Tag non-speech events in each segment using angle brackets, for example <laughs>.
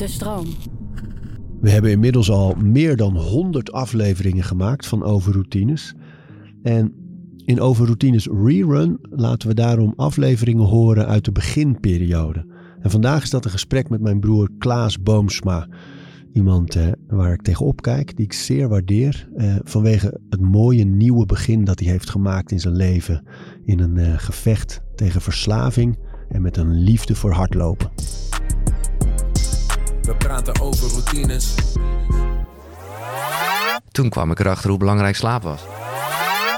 De stroom. We hebben inmiddels al meer dan 100 afleveringen gemaakt van Overroutines. En in Overroutines Rerun laten we daarom afleveringen horen uit de beginperiode. En vandaag is dat een gesprek met mijn broer Klaas Boomsma. Iemand eh, waar ik tegenop kijk, die ik zeer waardeer. Eh, vanwege het mooie nieuwe begin dat hij heeft gemaakt in zijn leven. In een eh, gevecht tegen verslaving en met een liefde voor hardlopen. We praten over routines. Toen kwam ik erachter hoe belangrijk slaap was.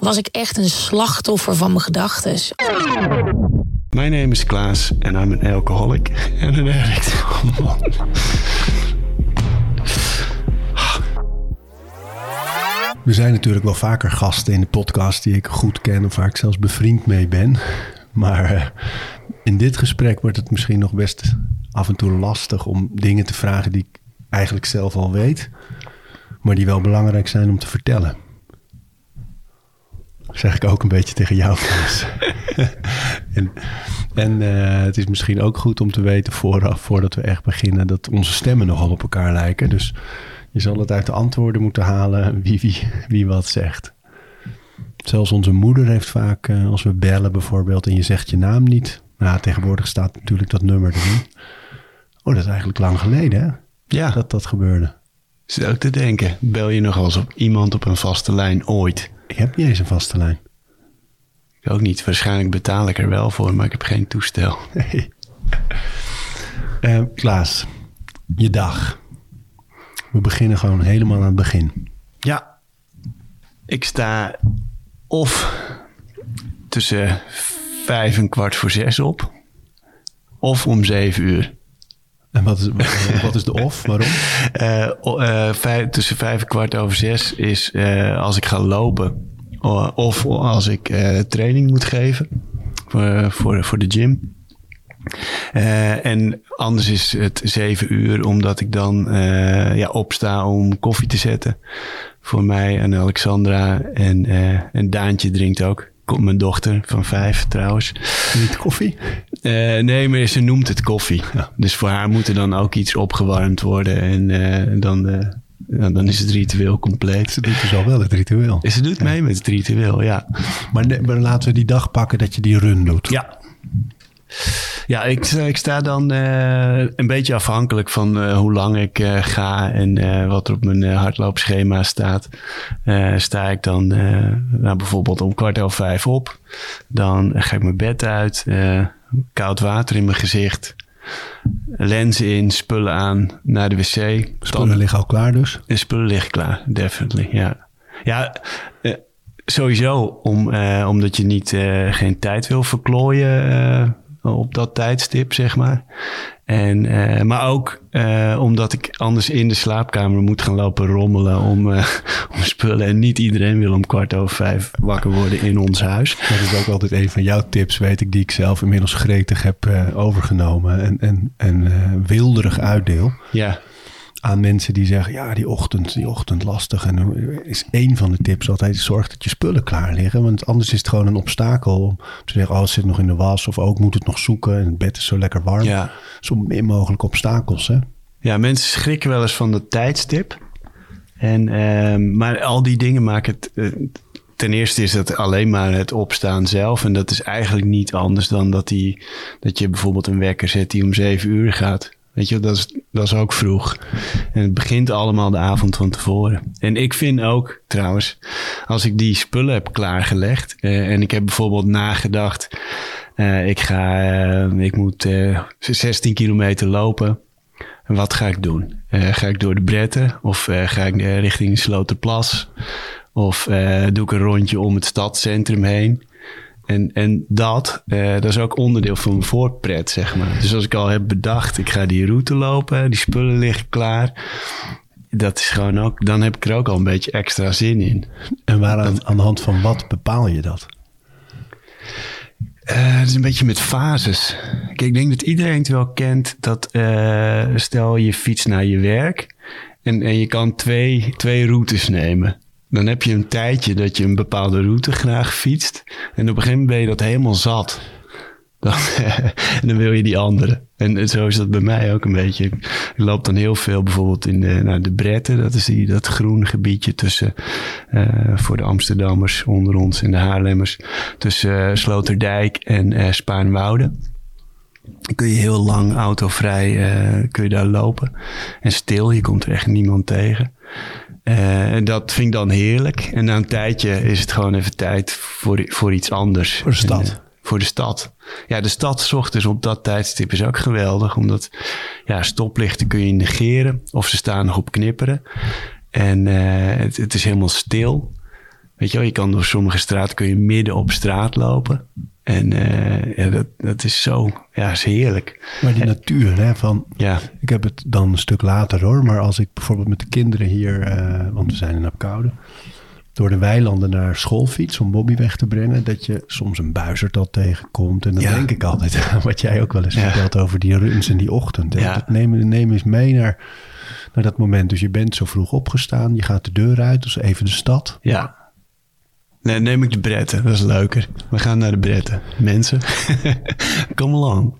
was ik echt een slachtoffer van mijn gedachten. Mijn naam is Klaas en I'm een alcoholic <laughs> en een addict. Oh, man. Er zijn natuurlijk wel vaker gasten in de podcast die ik goed ken of waar ik zelfs bevriend mee ben. Maar eh, in dit gesprek wordt het misschien nog best af en toe lastig om dingen te vragen die ik eigenlijk zelf al weet, maar die wel belangrijk zijn om te vertellen. Dat zeg ik ook een beetje tegen jou, <laughs> en en eh, het is misschien ook goed om te weten vooraf, voordat we echt beginnen, dat onze stemmen nogal op elkaar lijken. Dus je zal het uit de antwoorden moeten halen wie, wie, wie wat zegt. Zelfs onze moeder heeft vaak, eh, als we bellen bijvoorbeeld en je zegt je naam niet. Nou, tegenwoordig staat natuurlijk dat nummer erin. Oh, dat is eigenlijk lang geleden, hè? Ja, Dat dat gebeurde. zit ook te denken. Bel je nog eens op iemand op een vaste lijn ooit? Ik heb niet eens een vaste lijn. Ik ook niet. Waarschijnlijk betaal ik er wel voor, maar ik heb geen toestel. <laughs> Eh, Klaas, je dag. We beginnen gewoon helemaal aan het begin. Ja, ik sta of tussen vijf en kwart voor zes op, of om zeven uur. Wat is, <laughs> wat is de of? Waarom? Eh, eh, tussen vijf en kwart over zes is eh, als ik ga lopen. Of als ik training moet geven voor, voor, voor de gym. En anders is het zeven uur, omdat ik dan ja, opsta om koffie te zetten. Voor mij en Alexandra. En, eh, en Daantje drinkt ook. Komt mijn dochter van vijf trouwens. Niet koffie? Eh, nee, maar ze noemt het koffie. Dus voor haar moet er dan ook iets opgewarmd worden. En eh, dan, eh, ja, dan is het ritueel compleet. Ze doet dus al wel het ritueel. Ze doet mee met het ritueel, ja. Maar, maar laten we die dag pakken dat je die run doet. Ja. Ja, ik, ik sta dan eh, een beetje afhankelijk van eh, hoe lang ik eh, ga en eh, wat er op mijn eh, hardloopschema staat. Eh, sta ik dan eh, nou, bijvoorbeeld om kwart over vijf op. Dan ga ik mijn bed uit, eh, koud water in mijn gezicht, lenzen in, spullen aan, naar de wc. Spullen liggen al klaar dus. De spullen liggen klaar, definitely, ja. Ja, eh, sowieso om, eh, omdat je niet, eh, geen tijd wil verklooien eh, op dat tijdstip, zeg maar. En, eh, maar ook eh, omdat ik anders in de slaapkamer moet gaan lopen rommelen om, eh, <laughs> om spullen. En niet iedereen wil om kwart over vijf wakker worden in ons huis. Dat is ook altijd een van jouw tips, weet ik, die ik zelf inmiddels gretig heb overgenomen en, en, en wilderig uitdeel. Ja, Aan mensen die zeggen, ja, die ochtend, die ochtend lastig. En dan is één van de tips altijd, zorg dat je spullen klaar liggen. Want anders is het gewoon een obstakel om te zeggen, oh, het zit nog in de was. Of ook moet het nog zoeken en het bed is zo lekker warm. ja. Zo min mogelijk obstakels, hè. Ja, mensen schrikken wel eens van dat tijdstip. En, ehm, maar al die dingen maken het. eh, ten eerste is dat alleen maar het opstaan zelf. En dat is eigenlijk niet anders dan dat, die, dat je bijvoorbeeld een wekker zet die om zeven uur gaat. Weet je, dat is, dat is ook vroeg. En het begint allemaal de avond van tevoren. En ik vind ook, trouwens, als ik die spullen heb klaargelegd. eh, en ik heb bijvoorbeeld nagedacht. eh, ik, ga, eh, ik moet eh 16 kilometer lopen. En wat ga ik doen? Ga ik door de Bretten of ga ik richting Sloterplas? Of doe ik een rondje om het stadscentrum heen? En, en dat, eh, dat is ook onderdeel van mijn voorpret, zeg maar. Dus als ik al heb bedacht, ik ga die route lopen, die spullen liggen klaar. Dat is gewoon ook, dan heb ik er ook al een beetje extra zin in. En waar aan, aan de hand van wat bepaal je dat? Eh, het is een beetje met fases. Kijk, ik denk dat iedereen het wel kent dat eh, stel je fiets naar je werk en, en je kan twee, twee routes nemen. Dan heb je een tijdje dat je een bepaalde route graag fietst. En op een gegeven moment ben je dat helemaal zat. dan, <laughs> dan wil je die andere. En zo is dat bij mij ook een beetje. Ik loop dan heel veel bijvoorbeeld in de, nou, de Bretten. Dat is die, dat groen gebiedje tussen, uh, voor de Amsterdammers onder ons en de Haarlemmers. Tussen uh, Sloterdijk en uh. Dan kun je heel lang autovrij kun je daar lopen. En stil, je komt er echt niemand tegen. En dat vind ik dan heerlijk. En na een tijdje is het gewoon even tijd voor, voor iets anders. Voor de stad. En, voor de stad. Ja, de stad zocht dus op dat tijdstip is ook geweldig. Omdat ja, stoplichten kun je negeren. Of ze staan nog op knipperen. En uh, het, het, is helemaal stil. Weet je wel, je kan door sommige straten kun je midden op straat lopen. En uh, ja, dat, dat is zo, ja, is heerlijk. Maar die natuur, hè, van, ja. ik heb het dan een stuk later hoor, maar als ik bijvoorbeeld met de kinderen hier, uh, want we zijn in Apkoude, door de weilanden naar schoolfiets om Bobby weg te brengen, dat je soms een buizerd tegenkomt. En dan ja. denk ik altijd <laughs> aan wat jij ook wel eens ja. vertelt over die runs in die ochtend. Dat neem, neem eens mee naar, naar dat moment. Dus je bent zo vroeg opgestaan, je gaat de deur uit, dus even de stad. Ja. Nee, neem ik de bretten. Dat is leuker. We gaan naar de bretten. Mensen, <laughs> kom along.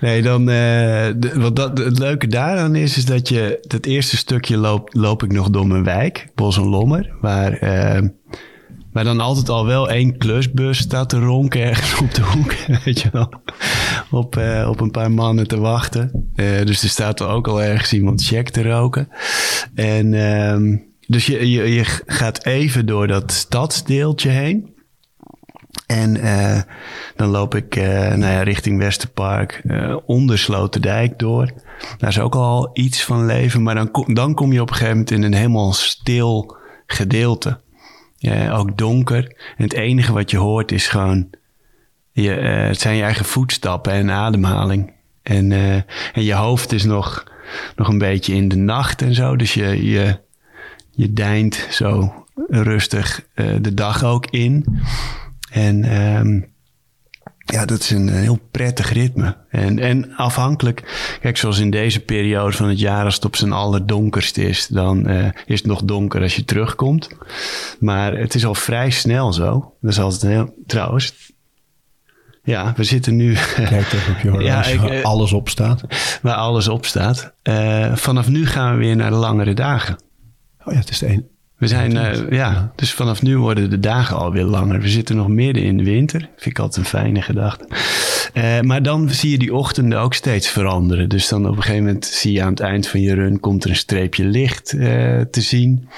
Nee, dan, de, wat dat, het leuke daaraan is, is dat je het eerste stukje loop, loop ik nog door mijn wijk, Bos en Lommer, waar, uh, waar dan altijd al wel één klusbus staat te ronken ergens op de hoek, <laughs> weet je wel. Op, uh, op een paar mannen te wachten. dus er staat er ook al ergens iemand check te roken. En... ehm dus je, je, je gaat even door dat stadsdeeltje heen. En uh, dan loop ik uh, nou ja, richting Westerpark, uh, onder Sloterdijk door. Daar is ook al iets van leven, maar dan, kom, dan kom je op een gegeven moment in een helemaal stil gedeelte. Ook donker. En het enige wat je hoort is gewoon, je, het zijn je eigen voetstappen en ademhaling. En, en je hoofd is nog, nog een beetje in de nacht en zo. Dus je, je, je deint zo rustig uh, de dag ook in. En um, ja, dat is een, heel prettig ritme. En, en afhankelijk, kijk, zoals in deze periode van het jaar, als het op zijn allerdonkerst is, dan uh, is het nog donker als je terugkomt. Maar het is al vrij snel zo. Dat is altijd heel, trouwens, ja, we zitten nu. <laughs> Kijk even op je horloge, ja, waar alles op staat. Waar alles op staat. Uh, vanaf nu gaan we weer naar de langere dagen. Oh ja, het is de een. We zijn, uh, ja, dus vanaf nu worden de dagen alweer langer. We zitten nog midden in de winter. Vind ik altijd een fijne gedachte. Uh, maar dan zie je die ochtenden ook steeds veranderen. Dus dan op een gegeven moment zie je aan het eind van je run... komt er een streepje licht uh, te zien.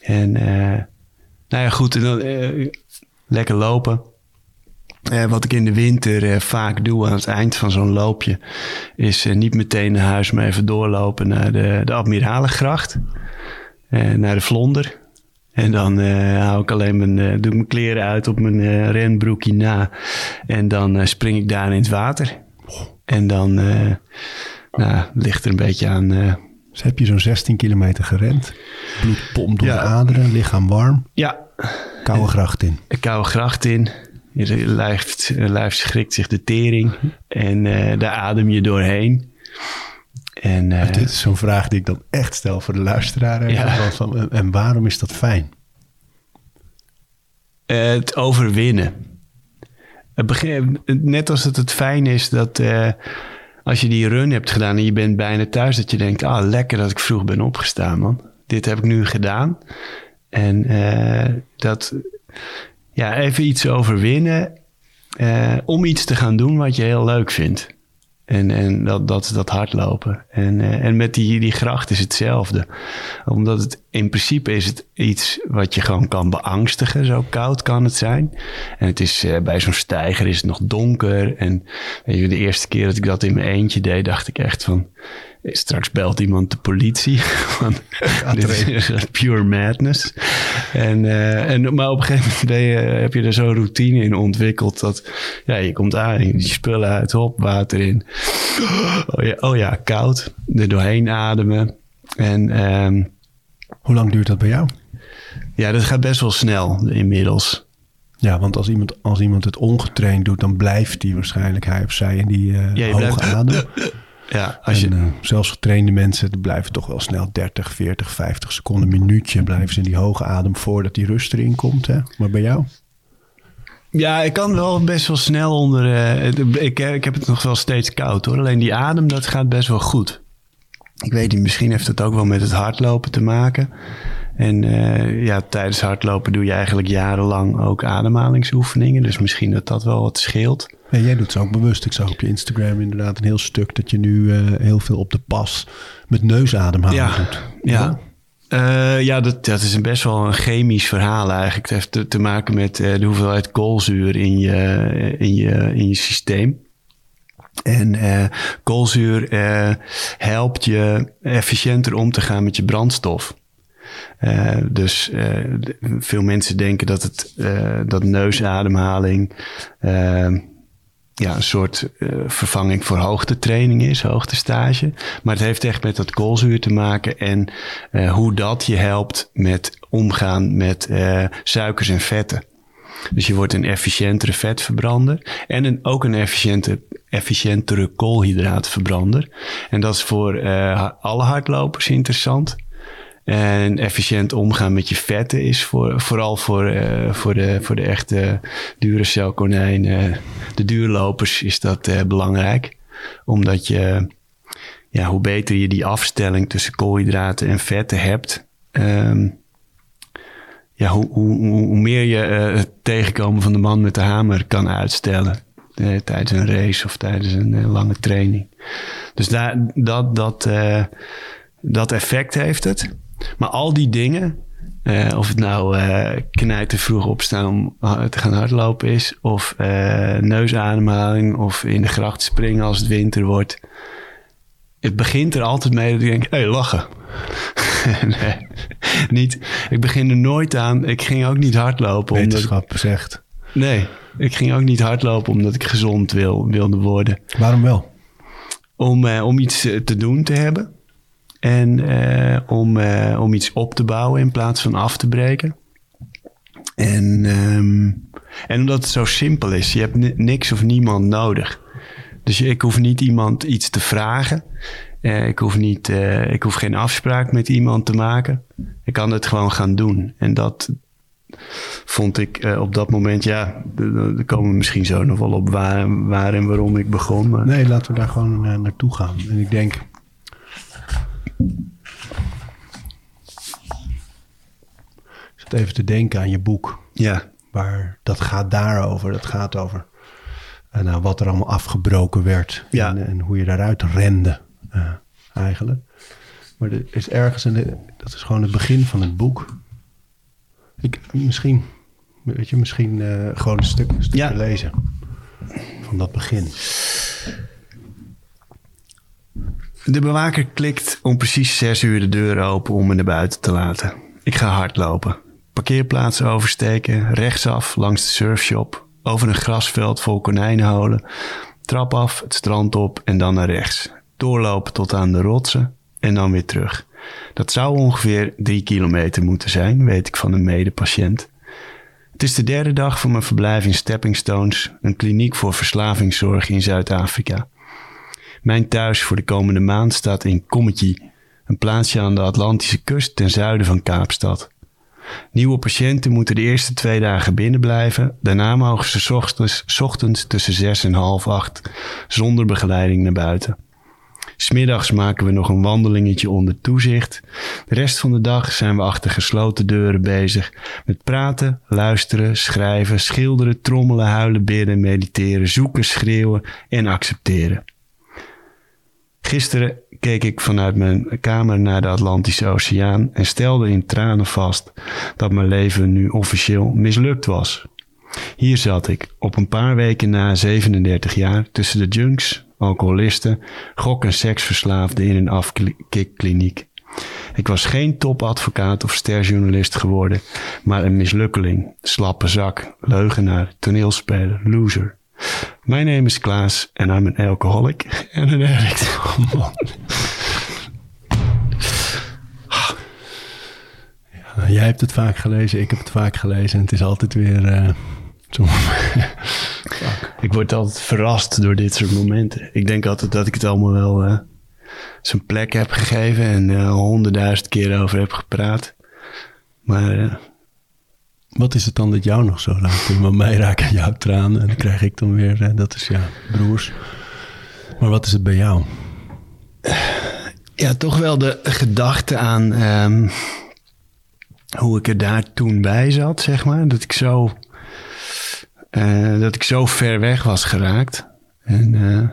En nou ja, goed. En dan, lekker lopen. wat ik in de winter vaak doe aan het eind van zo'n loopje... is niet meteen naar huis, maar even doorlopen naar de, de Admiralengracht... Uh, naar de Vlonder. En dan uh, hou ik alleen mijn, uh, doe ik mijn kleren uit op mijn uh, renbroekje na. En dan spring ik daar in het water. En dan nou, ligt er een beetje aan. Dus heb je zo'n 16 kilometer gerend. Bloed pompt door ja. de aderen, lichaam warm. Ja. Koude gracht in. Een koude gracht in. Je lijf, lijf schrikt zich de tering. En daar adem je doorheen. En, uh, dit is zo'n vraag die ik dan echt stel voor de luisteraar. Ja. Van, en waarom is dat fijn? Uh, het overwinnen. Het begin, net als het het fijn is dat uh, als je die run hebt gedaan en je bent bijna thuis, dat je denkt, ah lekker dat ik vroeg ben opgestaan man. Dit heb ik nu gedaan. En dat, ja, even iets overwinnen om iets te gaan doen wat je heel leuk vindt. En, en dat, dat, dat hardlopen. En, uh, en met die, die gracht is hetzelfde. Omdat het in principe is het iets wat je gewoon kan beangstigen. Zo koud kan het zijn. En het is uh, bij zo'n stijger is het nog donker. En weet je, de eerste keer dat ik dat in mijn eentje deed, dacht ik echt van Straks belt iemand de politie. <laughs> Want dit is pure madness. En, uh, en, maar op een gegeven moment je, heb je er zo'n routine in ontwikkeld. Dat ja, je komt aan, je spullen uit, hop, water in. Oh ja, oh ja koud. Er doorheen ademen. En, um, Hoe lang duurt dat bij jou? Ja, dat gaat best wel snel inmiddels. Ja, want als iemand, als iemand het ongetraind doet, dan blijft hij waarschijnlijk, hij of zij, in die uh, ja, hoge adem. <laughs> Ja, als je... En, uh, zelfs getrainde mensen blijven toch wel snel 30, 40, 50 seconden, minuutje blijven ze in die hoge adem voordat die rust erin komt. Hè? Maar bij jou? Ja, ik kan wel best wel snel onder. eh, het- ik, ik heb het nog wel steeds koud hoor. Alleen die adem, dat gaat best wel goed. Ik weet niet, misschien heeft het ook wel met het hardlopen te maken. En eh, ja, tijdens hardlopen doe je eigenlijk jarenlang ook ademhalingsoefeningen. Dus misschien dat dat wel wat scheelt. Ja, jij doet ze ook bewust. Ik zag op je Instagram inderdaad een heel stuk dat je nu eh, heel veel op de pas met neusademhaling Ja, doet. ja. Eh, ja, dat, dat is een best wel een chemisch verhaal eigenlijk. Het heeft te, te maken met de hoeveelheid koolzuur in je, in je, in je systeem. En eh, koolzuur eh, helpt je efficiënter om te gaan met je brandstof. Eh, dus veel mensen denken dat, het, dat neusademhaling ja, een soort vervanging voor hoogtetraining is, hoogtestage. Maar het heeft echt met dat koolzuur te maken en hoe dat je helpt met omgaan met suikers en vetten. Dus je wordt een efficiëntere vetverbrander en een, ook een efficiënte, efficiëntere koolhydraatverbrander. En dat is voor eh, alle hardlopers interessant. En efficiënt omgaan met je vetten is voor, vooral voor, eh, voor, de, voor de echte dure konijnen, de duurlopers, is dat eh, belangrijk. Omdat je, ja, hoe beter je die afstelling tussen koolhydraten en vetten hebt, ehm, ja, hoe, hoe, hoe meer je het tegenkomen van de man met de hamer kan uitstellen. Eh, tijdens een race of tijdens een eh, lange training. Dus daar, dat, dat, eh, dat effect heeft het. Maar al die dingen, of het nou knijten vroeg opstaan om te gaan hardlopen is, of neusademhaling, of in de gracht springen als het winter wordt. Het begint er altijd mee dat ik denk, hé, hey, lachen. <laughs> nee, niet. Ik begin er nooit aan. Ik ging ook niet hardlopen. Omdat, Wetenschap zegt. nee, ik ging ook niet hardlopen omdat ik gezond wil, wilde worden Waarom wel? om, eh, om iets eh, te doen te hebben. En eh, om, om iets op te bouwen in plaats van af te breken. En, ehm, en omdat het zo simpel is. Je hebt ni- niks of niemand nodig. Dus ik hoef niet iemand iets te vragen. Ik, hoef niet, ik hoef geen afspraak met iemand te maken. Ik kan het gewoon gaan doen. En dat vond ik eh, op dat moment, ja, daar komen we misschien zo nog wel op waar, waar en waarom ik begon. Maar Nee, laten we daar gewoon eh, naartoe gaan. En ik denk. Ik zat even te denken aan je boek. ja, Waar dat gaat daarover. Dat gaat over eh, nou, wat er allemaal afgebroken werd. Ja. En, en hoe je daaruit rende eigenlijk. Maar er is ergens, een, dat is gewoon het begin van het boek. Ik, misschien, weet je, misschien eh, gewoon een stuk, een stukje Ja. lezen. Van dat begin. De bewaker klikt om precies zes uur de deur open om me naar buiten te laten. Ik ga hardlopen. Parkeerplaats oversteken, rechtsaf langs de surfshop, over een grasveld vol konijnenholen, trap af, het strand op en dan naar rechts. Doorlopen tot aan de rotsen en dan weer terug. Dat zou ongeveer drie kilometer moeten zijn, weet ik van een medepatiënt. Het is de derde dag van mijn verblijf in Stepping Stones, een kliniek voor verslavingszorg in Zuid-Afrika. Mijn thuis voor de komende maand staat in Commetje, een plaatsje aan de Atlantische kust ten zuiden van Kaapstad. Nieuwe patiënten moeten de eerste twee dagen binnen blijven. Daarna mogen ze ochtends, ochtends tussen zes en half acht zonder begeleiding naar buiten. Smiddags maken we nog een wandelingetje onder toezicht. De rest van de dag zijn we achter gesloten deuren bezig met praten, luisteren, schrijven, schilderen, trommelen, huilen, bidden, mediteren, zoeken, schreeuwen en accepteren. Gisteren keek ik vanuit mijn kamer naar de Atlantische Oceaan en stelde in tranen vast dat mijn leven nu officieel mislukt was. Hier zat ik, op een paar weken na 37 jaar, tussen de junks, alcoholisten, gok- en seksverslaafden in een afkikkliniek. Ik was geen topadvocaat of sterjournalist geworden, maar een mislukkeling, slappe zak, leugenaar, toneelspeler, loser. My name is Klaas en I'm an alcoholic <laughs> en een addict. Oh, man. Jij hebt het vaak gelezen, ik heb het vaak gelezen. En het is altijd weer. eh, <laughs> Ik word altijd verrast door dit soort momenten. Ik denk altijd dat ik het allemaal wel eh, zijn plek heb gegeven en eh, honderdduizend keer over heb gepraat. Maar eh, Wat is het dan dat jou nog zo laat doen? Want mij raken jouw tranen en dan krijg ik dan weer, dat is ja, broers. Maar wat is het bij jou? Ja, toch wel de gedachte aan ehm, hoe ik er daar toen bij zat, zeg maar. Dat ik zo, eh, dat ik zo ver weg was geraakt. En eh,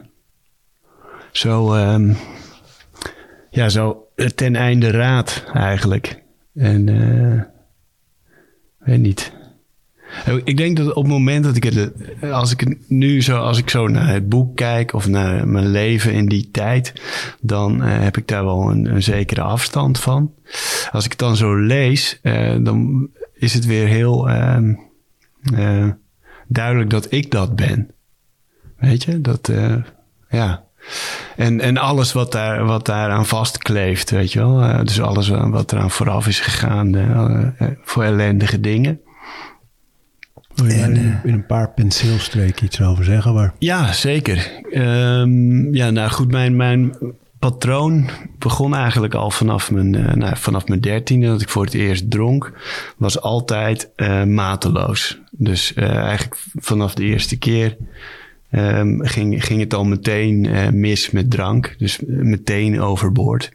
zo, ehm, ja, zo ten einde raad eigenlijk. En eh weet niet. Ik denk dat op het moment dat ik het, als ik nu zo, als ik zo naar het boek kijk of naar mijn leven in die tijd, dan heb ik daar wel een, zekere afstand van. Als ik het dan zo lees, uh, dan is het weer heel uh, duidelijk dat ik dat ben. Weet je, dat, ja. En, en alles wat daar, wat daaraan vastkleeft, weet je wel. dus alles wat eraan vooraf is gegaan voor ellendige dingen. Wil je en, in, in, een paar penseelstreken iets over zeggen? Maar... Ja, zeker. Um, ja, nou goed, mijn, mijn patroon begon eigenlijk al vanaf mijn, uh, nou, vanaf mijn dertiende, dat ik voor het eerst dronk, was altijd uh, mateloos. Dus uh, eigenlijk vanaf de eerste keer um, ging, ging het al meteen mis met drank. Dus meteen overboord.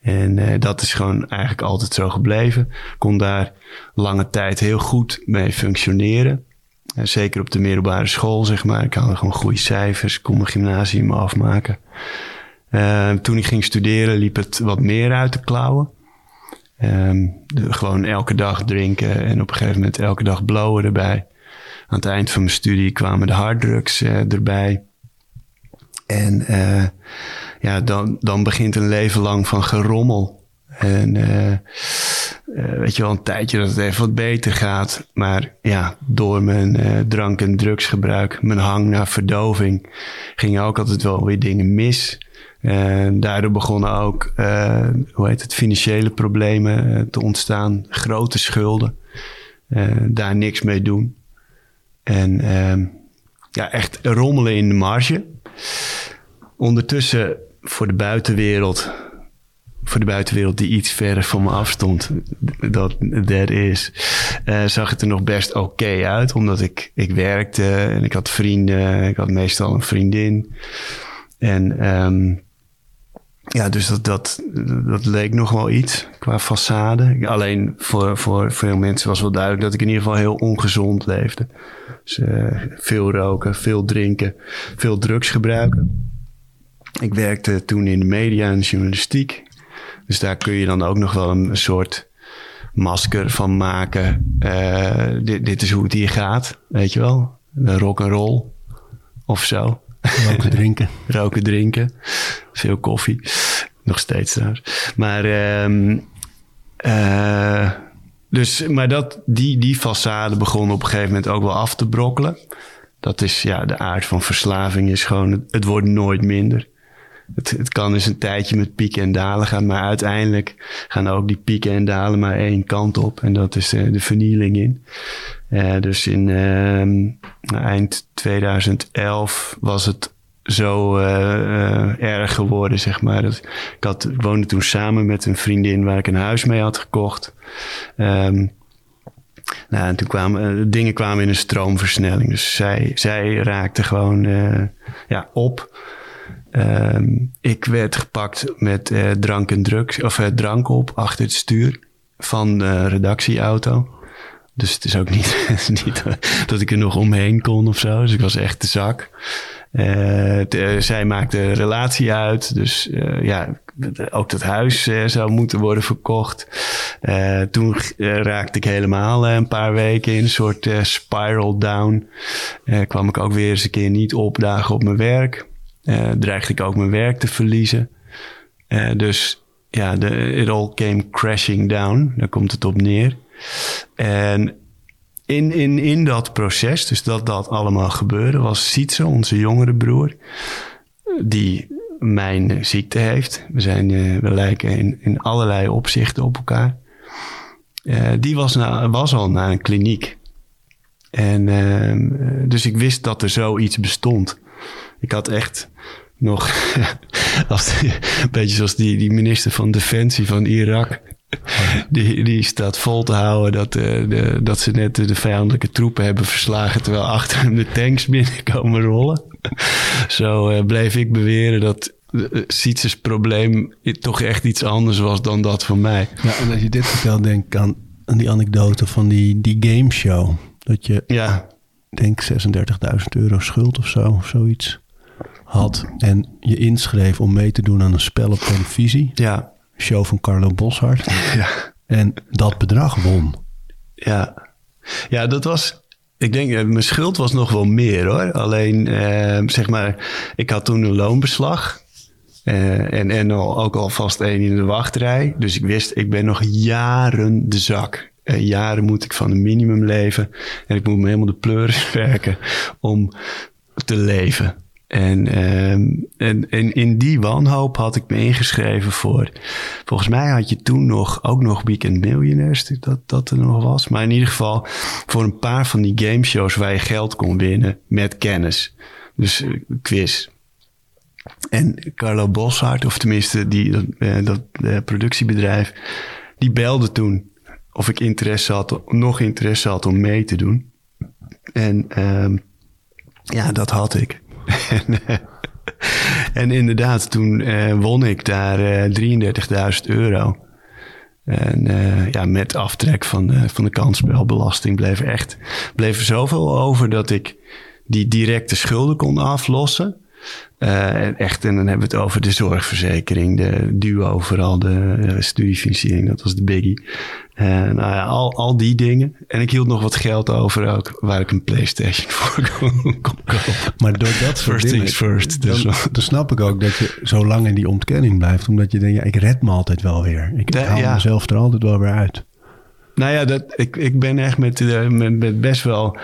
En dat is gewoon eigenlijk altijd zo gebleven. Kon daar lange tijd heel goed mee functioneren. Zeker op de middelbare school, zeg maar. Ik had gewoon goede cijfers, kon mijn gymnasium afmaken. Uh, toen ik ging studeren liep het wat meer uit de klauwen. Gewoon elke dag drinken en op een gegeven moment elke dag blowen erbij. Aan het eind van mijn studie kwamen de harddrugs uh, erbij. En uh, ja, dan, dan begint een leven lang van gerommel. En uh, weet je wel, een tijdje dat het even wat beter gaat. Maar ja, door mijn uh, drank- en drugsgebruik, mijn hang naar verdoving, gingen ook altijd wel weer dingen mis. En daardoor begonnen ook, hoe heet het, financiële problemen te ontstaan. Grote schulden. daar niks mee doen. En ehm, ja, echt rommelen in de marge. Ondertussen voor de buitenwereld voor de buitenwereld die iets verder van me afstond, dat dat is, uh, zag het er nog best oké uit. Omdat ik, ik werkte en ik had vrienden. Ik had meestal een vriendin. En um, ja, dus dat, dat, dat leek nog wel iets qua façade. Alleen voor, voor veel mensen was wel duidelijk dat ik in ieder geval heel ongezond leefde. Dus uh, veel roken, veel drinken, veel drugs gebruiken. Ik werkte toen in de media en journalistiek. Dus daar kun je dan ook nog wel een, soort masker van maken. Uh, dit, dit, is hoe het hier gaat, weet je wel. Rock and roll of zo. Roken drinken. <laughs> Roken drinken. Veel koffie. Nog steeds trouwens. Maar, um, uh, dus, maar dat, die, die façade begon op een gegeven moment ook wel af te brokkelen. Dat is ja, de aard van verslaving is gewoon, het, het wordt nooit minder het, het kan dus een tijdje met pieken en dalen gaan, maar uiteindelijk gaan ook die pieken en dalen maar één kant op. En dat is uh, de vernieling in. Uh, dus in uh, eind 2011 was het zo uh, erg geworden, zeg maar. Dat, ik, had, woonde toen samen met een vriendin waar ik een huis mee had gekocht. Um, nou, en toen kwamen dingen kwamen in een stroomversnelling. Dus zij, zij raakte gewoon ja, op. Um, ik werd gepakt met uh, drank en drugs, of uh, drank op achter het stuur van de redactieauto. Dus het is ook niet, <laughs> niet dat ik er nog omheen kon of zo. Dus ik was echt de zak. Uh, zij maakte een relatie uit. Dus ja, ook dat huis zou moeten worden verkocht. toen raakte ik helemaal een paar weken in een soort spiral down. kwam ik ook weer eens een keer niet opdagen op mijn werk uh, dreigde ik ook mijn werk te verliezen. Uh, dus ja, de, it all came crashing down. Daar komt het op neer. En in, in, in dat proces, dus dat dat allemaal gebeurde, was Sietse, onze jongere broer, die mijn ziekte heeft. We, zijn, uh, we lijken in, in allerlei opzichten op elkaar. Die was, na, was al naar een kliniek. En uh, dus ik wist dat er zoiets bestond. Ik had echt nog, <laughs> als een beetje zoals die, die minister van Defensie van Irak. Die, die staat vol te houden dat, eh, de, dat ze net de vijandelijke troepen hebben verslagen. Terwijl achter hem de tanks <laughs> binnenkomen rollen. Zo eh, bleef ik beweren dat uh, Sietses probleem toch echt iets anders was dan dat van mij. Ja, en als je dit vertelt, denk ik aan, aan die anekdote van die, die gameshow. Dat je, Ja, denk 36.000 euro schuld of zo, of zoiets had. En je inschreef om mee te doen aan een spel op televisie. ja, Show van Carlo Boshart. <laughs> ja. En dat bedrag won. Ja, ja dat was. Ik denk, eh, mijn schuld was nog wel meer hoor. Alleen, eh, zeg maar, ik had toen een loonbeslag. eh, en en al, ook alvast één in de wachtrij. Dus ik wist, ik ben nog jaren de zak. Eh, jaren moet ik van een minimum leven. En ik moet me helemaal de pleuris <laughs> werken om te leven. En, ehm, en, en in die wanhoop had ik me ingeschreven voor. Volgens mij had je toen nog ook nog Weekend Millionaires, dat, dat er nog was. Maar in ieder geval voor een paar van die gameshows waar je geld kon winnen met kennis. Dus eh, quiz. En Carlo Boshart, of tenminste die, dat, eh, dat productiebedrijf, die belde toen of ik interesse had, nog interesse had om mee te doen. En ehm, ja, dat had ik. <laughs> en, eh, en inderdaad, toen eh, won ik daar eh 33.000 euro. En eh, ja, met aftrek van, van de kansspelbelasting bleef echt bleef er zoveel over dat ik die directe schulden kon aflossen. Eh, en echt, en dan hebben we het over de zorgverzekering, de duo, vooral de eh, studiefinanciering, dat was de biggie. Eh, nou ja, al, al die dingen. En ik hield nog wat geld over ook, waar ik een PlayStation <laughs> voor kon, kon kopen. Maar door dat soort First dingen, things first, dus dan, dan snap ik ook dat je zo lang in die ontkenning blijft. Omdat je denkt, ja, ik red me altijd wel weer. Ik, haal ja. mezelf er altijd wel weer uit. Nou ja, dat, ik, ik ben echt met, eh, met, met best wel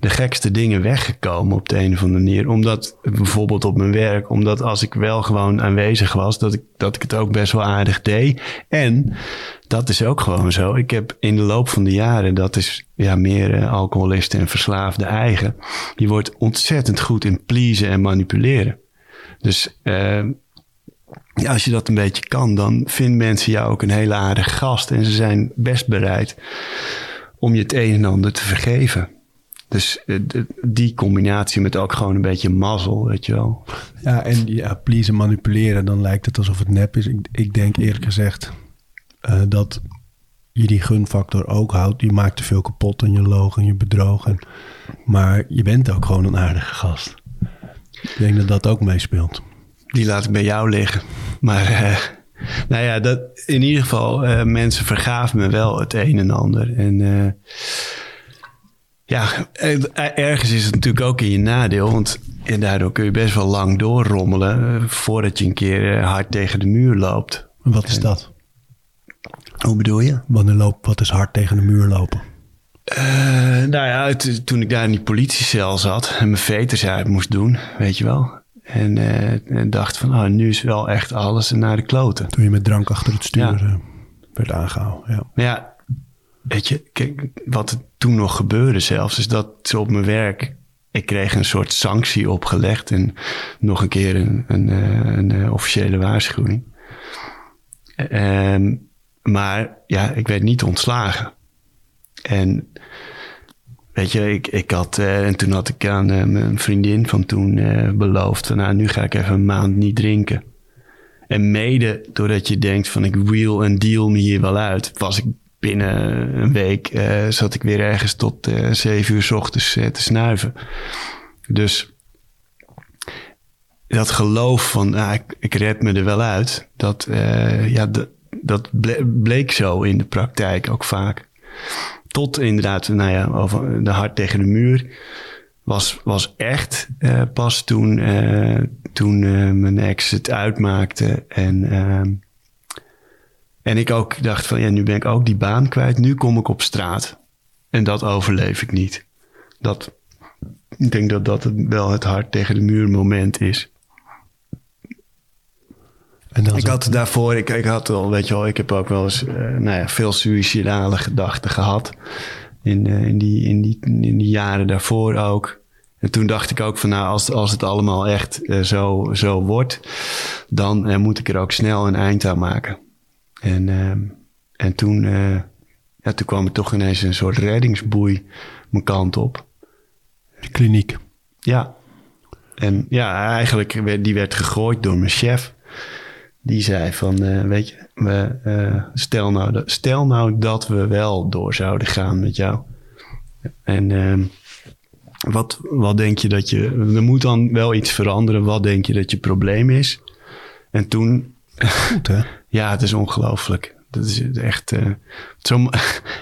de gekste dingen weggekomen op de een of andere manier. Omdat, bijvoorbeeld op mijn werk, omdat als ik wel gewoon aanwezig was, dat ik, dat ik het ook best wel aardig deed. En dat is ook gewoon zo. Ik heb in de loop van de jaren, dat is ja, meer eh, alcoholisten en verslaafden eigen. Je wordt ontzettend goed in pleasen en manipuleren. Dus eh, ja, als je dat een beetje kan, dan vinden mensen jou ook een hele aardige gast. En ze zijn best bereid om je het een en ander te vergeven. Dus eh, die combinatie met ook gewoon een beetje mazzel, weet je wel. Ja, en ja, please en manipuleren, dan lijkt het alsof het nep is. Ik, ik denk eerlijk gezegd eh, dat je die gunfactor ook houdt. Die maakt te veel kapot en je loog en je bedroog. En, maar je bent ook gewoon een aardige gast. Ik denk dat dat ook meespeelt. Die laat ik bij jou liggen. Maar eh, nou ja, dat, in ieder geval, eh, mensen vergaven me wel het een en ander. En eh, ja, ergens is het natuurlijk ook in je nadeel. Want en daardoor kun je best wel lang doorrommelen voordat je een keer hard tegen de muur loopt. Wat is dat? Hoe bedoel je? Wanneer loop, wat is hard tegen de muur lopen? Nou ja, toen ik daar in die politiecel zat en mijn veters uit moest doen, weet je wel. En, eh, en dacht van, ah, nu is wel echt alles naar de kloten. Toen je met drank achter het stuur Ja. eh, werd aangehouden. Ja. Maar ja, weet je, kijk, wat er toen nog gebeurde zelfs, is dat ze op mijn werk, ik kreeg een soort sanctie opgelegd en nog een keer een, een, eh, een, officiële waarschuwing. Ehm, maar ja, ik werd niet ontslagen. En weet je, ik, ik had, eh, en toen had ik aan eh, mijn vriendin van toen eh, beloofd van, nou, nu ga ik even een maand niet drinken. En mede doordat je denkt van ik wheel en deal me hier wel uit, was ik binnen een week zat ik weer ergens tot zeven uur 's ochtends te snuiven. Dus dat geloof van ah, ik, ik red me er wel uit, dat, ja, dat, dat ble- bleek zo in de praktijk ook vaak. Tot inderdaad, nou ja, over de hart tegen de muur was, was echt eh, pas toen, eh, toen eh, mijn ex het uitmaakte. En, ehm, en ik ook dacht van ja, nu ben ik ook die baan kwijt. Nu kom ik op straat. En dat overleef ik niet. Dat, ik denk dat dat wel het hart tegen de muur moment is. En Ik had daarvoor, ik, ik had al, weet je wel, ik heb ook wel eens eh, nou ja, veel suïcidale gedachten gehad. In, eh, in, die, in, die, in die jaren daarvoor ook. En toen dacht ik ook van, nou, als, als het allemaal echt eh, zo, zo wordt, dan moet ik er ook snel een eind aan maken. En ehm, En toen, ja, toen kwam er toch ineens een soort reddingsboei mijn kant op. De kliniek. Ja. En ja, eigenlijk werd, die werd gegooid door mijn chef. Die zei van, eh, weet je, we, eh, stel, nou dat, stel nou dat we wel door zouden gaan met jou. En ehm, wat, wat denk je dat je, er moet dan wel iets veranderen. Wat denk je dat je probleem is? En toen, Goed hè? <laughs> ja, het is ongelooflijk. Dat is echt. eh, zo,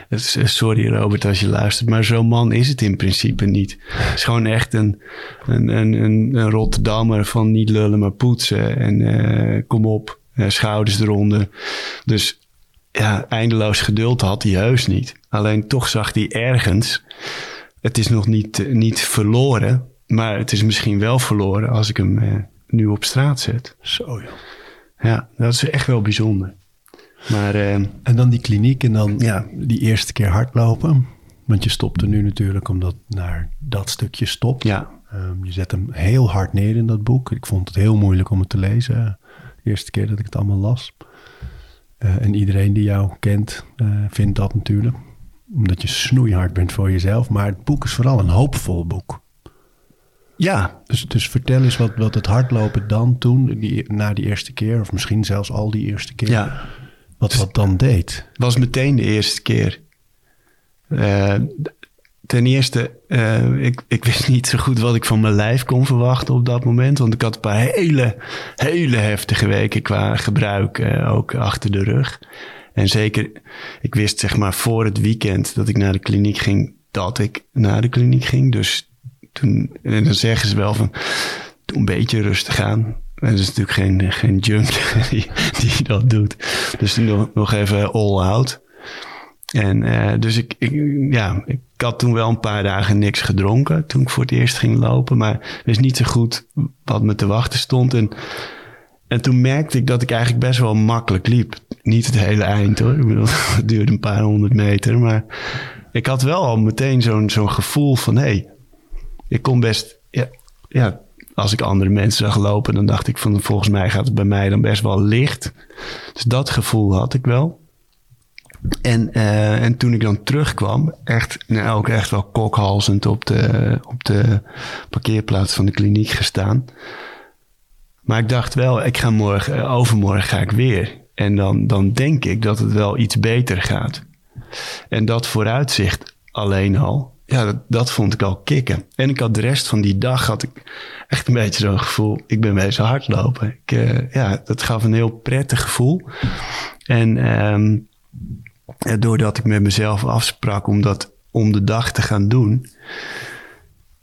<laughs> sorry Robert als je luistert, maar zo'n man is het in principe niet. Het is gewoon echt een, een, een, een, Rotterdammer van niet lullen maar poetsen. En eh, kom op, eh, schouders eronder. Dus ja, eindeloos geduld had hij heus niet. Alleen toch zag hij ergens. Het is nog niet, niet verloren, maar het is misschien wel verloren als ik hem eh, nu op straat zet. Zo joh. Ja, dat is echt wel bijzonder. Maar eh, En dan die kliniek en dan Ja. die eerste keer hardlopen. Want je stopt er nu natuurlijk omdat naar dat stukje stopt. ja, Ehm, je zet hem heel hard neer in dat boek. Ik vond het heel moeilijk om het te lezen. De eerste keer dat ik het allemaal las. Eh, en iedereen die jou kent, eh, vindt dat natuurlijk. Omdat je snoeihard bent voor jezelf. Maar het boek is vooral een hoopvol boek. ja, Dus, dus vertel eens wat, wat het hardlopen dan toen, die, na die eerste keer, of misschien zelfs al die eerste keer, ja. Wat dat dan deed. was meteen de eerste keer. Eh, ten eerste, eh, ik, ik wist niet zo goed wat ik van mijn lijf kon verwachten op dat moment. Want ik had een paar hele, hele heftige weken qua gebruik eh, ook achter de rug. En zeker, ik wist zeg maar voor het weekend dat ik naar de kliniek ging, dat ik naar de kliniek ging. Dus toen, en dan zeggen ze wel van, doe een beetje rustig aan. Dat is natuurlijk geen, geen junk <laughs> die, dat doet. Dus nog, nog even all out. En eh, dus ik, ik, ja, ik had toen wel een paar dagen niks gedronken toen ik voor het eerst ging lopen. Maar wist niet zo goed wat me te wachten stond. En, en toen merkte ik dat ik eigenlijk best wel makkelijk liep. Niet het hele eind hoor. Ik bedoel, <laughs> het duurde een paar honderd meter. Maar ik had wel al meteen zo'n zo'n gevoel van... hé, hey, ik kon best... Ja, ja, als ik andere mensen zag lopen, dan dacht ik van... volgens mij gaat het bij mij dan best wel licht. Dus dat gevoel had ik wel. En, eh, en toen ik dan terugkwam, echt, nou, ook echt wel kokhalzend op de, op de parkeerplaats van de kliniek gestaan. Maar ik dacht wel, ik ga morgen, eh, overmorgen ga ik weer. En dan, dan denk ik dat het wel iets beter gaat. En dat vooruitzicht alleen al, ja, dat, vond ik al kicken. En ik had de rest van die dag had ik echt een beetje zo'n gevoel, ik ben bezig hardlopen. Ik, eh, ja, dat gaf een heel prettig gevoel. En ehm, doordat ik met mezelf afsprak om dat om de dag te gaan doen,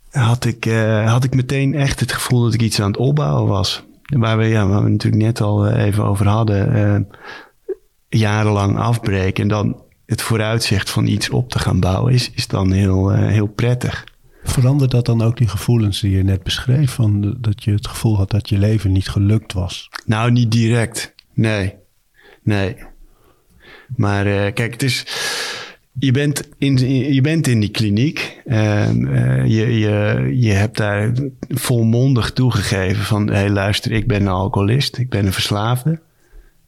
had ik, eh, had ik meteen echt het gevoel dat ik iets aan het opbouwen was. Waar we, ja, waar natuurlijk net al eh, even over hadden, jarenlang afbreken en dan het vooruitzicht van iets op te gaan bouwen, is, is dan heel, eh, heel prettig. Verandert dat dan ook die gevoelens die je net beschreef? Van de- dat je het gevoel had dat je leven niet gelukt was? Nou, niet direct. Nee. Nee. Maar eh, kijk, het is. Je bent in, je bent in die kliniek. Ehm, eh, je, je, je hebt daar volmondig toegegeven van... hé, hey, luister, ik ben een alcoholist. Ik ben een verslaafde.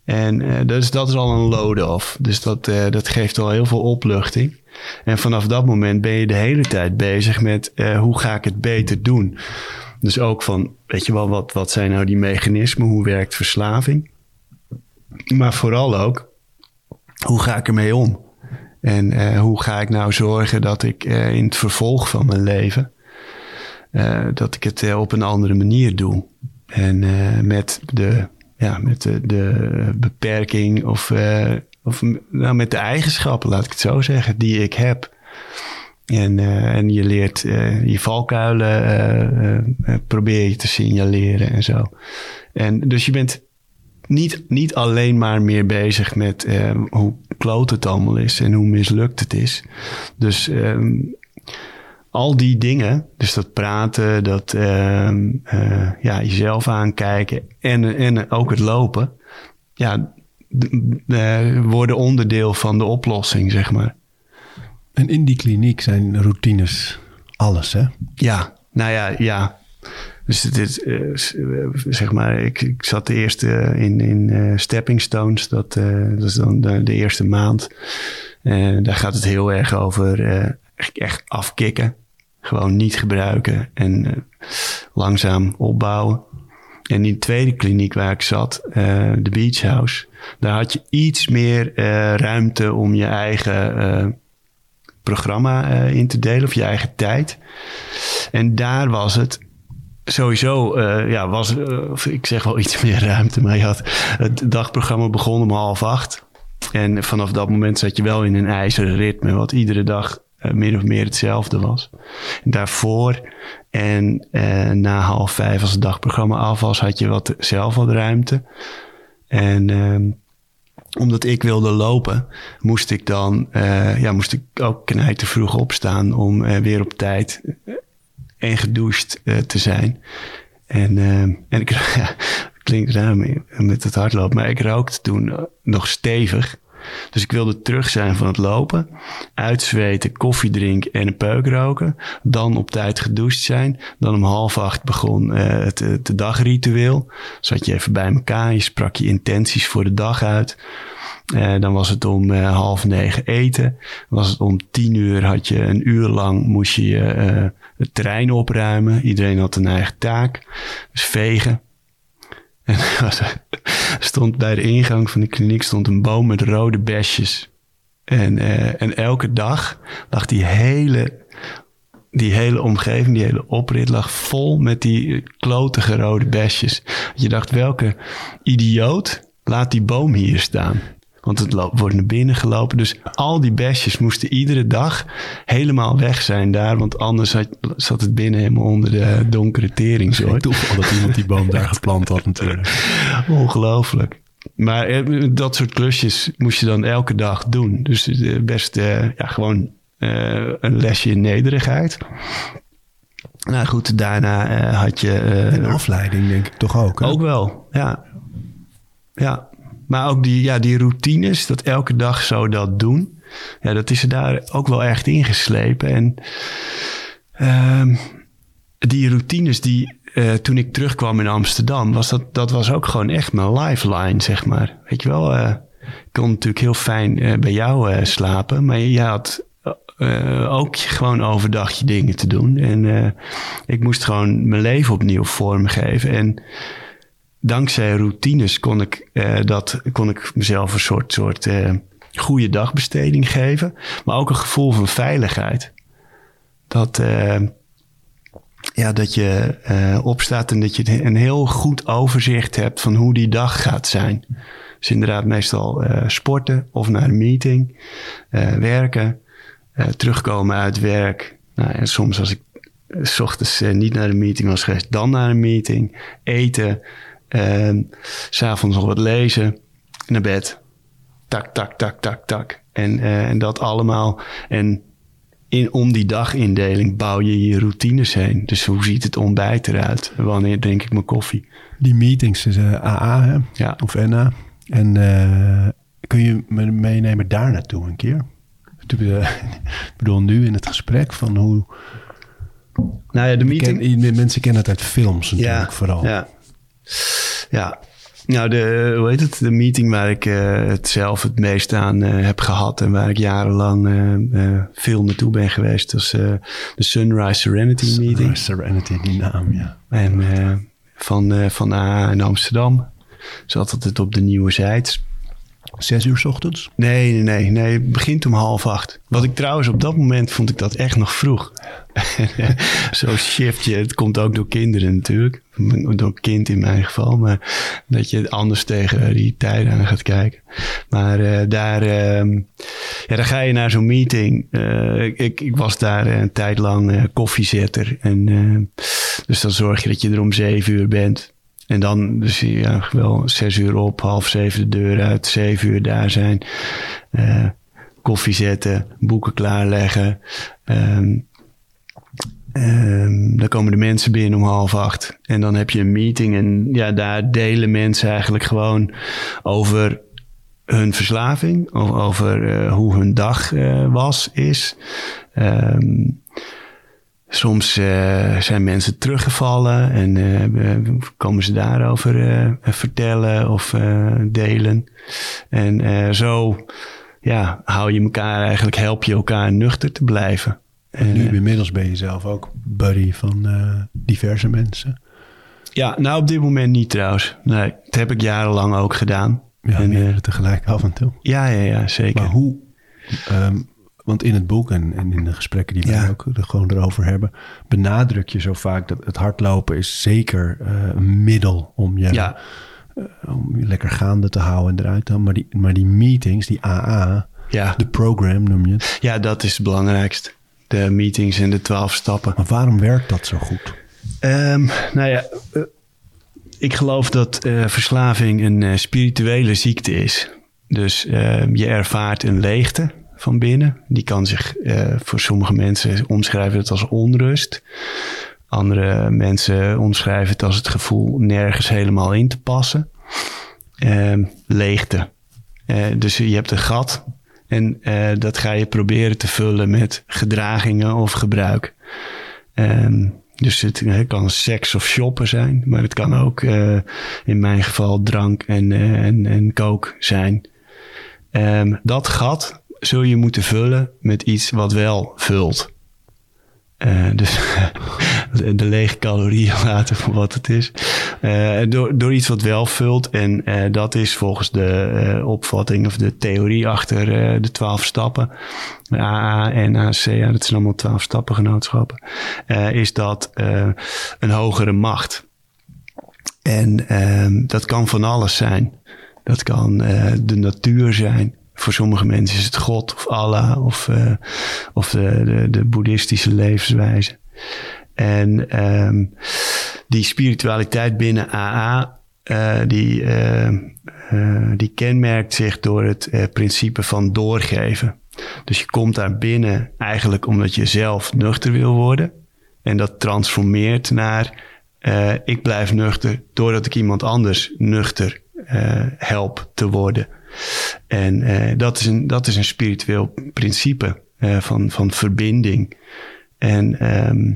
En eh, dus dat is al een load-off. Dus dat, eh, dat geeft al heel veel opluchting. En vanaf dat moment ben je de hele tijd bezig met... eh, hoe ga ik het beter doen? Dus ook van, weet je wel, wat, wat zijn nou die mechanismen? Hoe werkt verslaving? Maar vooral ook, hoe ga ik ermee om? En hoe ga ik nou zorgen dat ik in het vervolg van mijn leven... dat ik het op een andere manier doe. En met de, ja, met de, beperking of, eh, of nou, met de eigenschappen, laat ik het zo zeggen, die ik heb. En, eh, en je leert eh, je valkuilen, probeer je te signaleren en zo. En dus je bent niet, niet alleen maar meer bezig met hoe kloot het allemaal is en hoe mislukt het is. Dus ehm, al die dingen, dus dat praten, dat ehm, eh, ja, jezelf aankijken en, en ook het lopen, ja, eh, worden onderdeel van de oplossing, zeg maar. En in die kliniek zijn routines alles, hè? Ja, nou ja, ja. Dus is, eh, zeg maar, ik, ik zat de eerste in, in Stepping Stones. Dat, dat is dan de, de eerste maand. En daar gaat het heel erg over echt- echt afkicken. Gewoon niet gebruiken en eh, langzaam opbouwen. En in de tweede kliniek waar ik zat, eh, de Beach House, daar had je iets meer eh, ruimte om je eigen programma in te delen of je eigen tijd. En daar was het sowieso, ja, was, of ik zeg wel iets meer ruimte, maar je had, het dagprogramma begon om half acht. En vanaf dat moment zat je wel in een ijzeren ritme, wat iedere dag eh, min of meer hetzelfde was. Daarvoor en eh, na half vijf, als het dagprogramma af was, had je wat, zelf wat ruimte. En ehm, omdat ik wilde lopen, moest ik dan eh, ja, moest ik ook knijten vroeg opstaan om weer op tijd en gedoucht te zijn. En, eh, en ik <laughs> ja, klinkt raar met het hardlopen, maar ik rookte toen nog stevig. Dus ik wilde terug zijn van het lopen, uitzweten, koffie drinken en een peuk roken. Dan op tijd gedoucht zijn. Dan om half acht begon eh, het, dagritueel. Zat je even bij elkaar, je sprak je intenties voor de dag uit. Eh, dan was het om eh, half negen eten. Was het om tien uur had je een uur lang moest je het terrein opruimen. Iedereen had een eigen taak. Dus vegen. En stond bij de ingang van de kliniek stond een boom met rode besjes. En, eh, en elke dag lag die hele, die hele omgeving, die hele oprit lag vol met die klotige rode besjes. Je dacht, welke idioot laat die boom hier staan? Want het wordt naar binnen gelopen. Dus al die besjes moesten iedere dag helemaal weg zijn daar. Want anders had- zat het binnen helemaal onder de donkere Geen teringzooi. toeval dat iemand die boom daar geplant had natuurlijk. <laughs> Ongelooflijk. Maar eh, dat soort klusjes moest je dan elke dag doen. Dus eh, best eh, ja, gewoon een lesje in nederigheid. Nou goed, daarna had je... eh, En afleiding denk ik toch ook. Hè? ook wel, ja. Ja, maar ook die, ja, die routines, dat elke dag zo dat doen. Ja, dat is er daar ook wel echt ingeslepen. En ehm, die routines die eh, toen ik terugkwam in Amsterdam, was dat, dat was ook gewoon echt mijn lifeline, zeg maar. Weet je wel, eh, ik kon natuurlijk heel fijn eh, bij jou slapen, maar je had eh, ook gewoon overdag je dingen te doen. En ik moest gewoon mijn leven opnieuw vormgeven. En dankzij routines kon ik, eh, dat, kon ik mezelf een soort, soort eh, goede dagbesteding geven. Maar ook een gevoel van veiligheid. Dat, eh, ja, dat je opstaat en dat je een heel goed overzicht hebt van hoe die dag gaat zijn. Dus inderdaad meestal sporten of naar een meeting, werken, terugkomen uit werk. Nou, en soms als ik s ochtends niet naar de meeting was geweest, dan naar een meeting, eten, eh, s'avonds nog wat lezen, naar bed. Tak, tak, tak, tak, tak. En, eh, en dat allemaal. En in, om die dagindeling bouw je je routines heen. Dus hoe ziet het ontbijt eruit? Wanneer drink ik mijn koffie? Die meetings is eh, AA hè? Ja. of NA. En eh, kun je me meenemen daar naartoe een keer? Ik bedoel <laughs> nu in het gesprek van hoe... Nou ja, de Ken, mensen kennen het uit films natuurlijk vooral. Ja. Ja. Nou, de, hoe heet het? De meeting waar ik eh, het zelf het meest aan eh, heb gehad en waar ik jarenlang eh, veel naartoe ben geweest, was de Sunrise Serenity Meeting. Sunrise Serenity, die naam, ja. En van, van AA in Amsterdam. Zat altijd op de Nieuwe Zijds. Zes uur 's ochtends? Nee, nee, nee, nee. Het begint om half acht. Wat ik trouwens op dat moment vond ik dat echt nog vroeg. <laughs> Zo shift je. Het komt ook door kinderen natuurlijk. <laughs> Door kind in mijn geval. Maar dat je anders tegen die tijden aan gaat kijken. Maar eh, daar, ehm, ja, dan ga je naar zo'n meeting. Eh, ik, ik was daar een tijd lang eh, koffiezetter. En, dus dan zorg je dat je er om zeven uur bent. En dan dus ja, wel zes uur op, half zeven de deur uit, zeven uur daar zijn. Koffie zetten, boeken klaarleggen. Ehm, ehm, dan komen de mensen binnen om half acht. En dan heb je een meeting. En ja, daar delen mensen eigenlijk gewoon over hun verslaving. o- Over eh, hoe hun dag eh, was, is. Ehm, soms eh, zijn mensen teruggevallen en komen ze daarover vertellen of delen. En zo ja, hou je elkaar eigenlijk, help je elkaar nuchter te blijven. En, Nu eh, inmiddels ben je zelf ook buddy van eh, diverse mensen. ja, nou op dit moment niet trouwens. Nee, dat heb ik jarenlang ook gedaan. Ja, En, eh, tegelijk af en toe. ja, ja, ja, zeker. Maar hoe... ehm, want in het boek en, en in de gesprekken die we Ja. ook er gewoon erover hebben... benadruk je zo vaak dat het hardlopen is zeker een middel om je, Ja, om je lekker gaande te houden en eruit te halen. Maar die, maar die meetings, die AA, ja. de program noem je het. ja, dat is het belangrijkste. De meetings en de twaalf stappen. Maar waarom werkt dat zo goed? Ehm, nou ja, eh, ik geloof dat eh, verslaving een eh, spirituele ziekte is. Dus ehm, je ervaart een leegte van binnen. Die kan zich voor sommige mensen omschrijven het als onrust. Andere mensen omschrijven het als het gevoel nergens helemaal in te passen. Ehm, leegte. Dus je hebt een gat en eh, dat ga je proberen te vullen met gedragingen of gebruik. Ehm, dus het kan seks of shoppen zijn, maar het kan ook eh, in mijn geval drank en, eh, en, en kook zijn. Ehm, dat gat zul je moeten vullen met iets wat wel vult. Eh, dus <laughs> de, lege calorieën <laughs> laten voor wat het is. Eh, door, door iets wat wel vult. En eh, dat is volgens de opvatting of de theorie achter de twaalf stappen. AA en ACA, dat zijn allemaal twaalf stappengenootschappen. is dat een hogere macht. En ehm, dat kan van alles zijn. Dat kan de natuur zijn. Voor sommige mensen is het God of Allah of, eh, of de, de, de boeddhistische levenswijze. En ehm, die spiritualiteit binnen AA, eh, die, eh, die kenmerkt zich door het principe van doorgeven. Dus je komt daar binnen eigenlijk omdat je zelf nuchter wil worden. En dat transformeert naar ik blijf nuchter doordat ik iemand anders nuchter help te worden. En eh, dat, is een, dat is een spiritueel principe eh, van, van verbinding. En, ehm,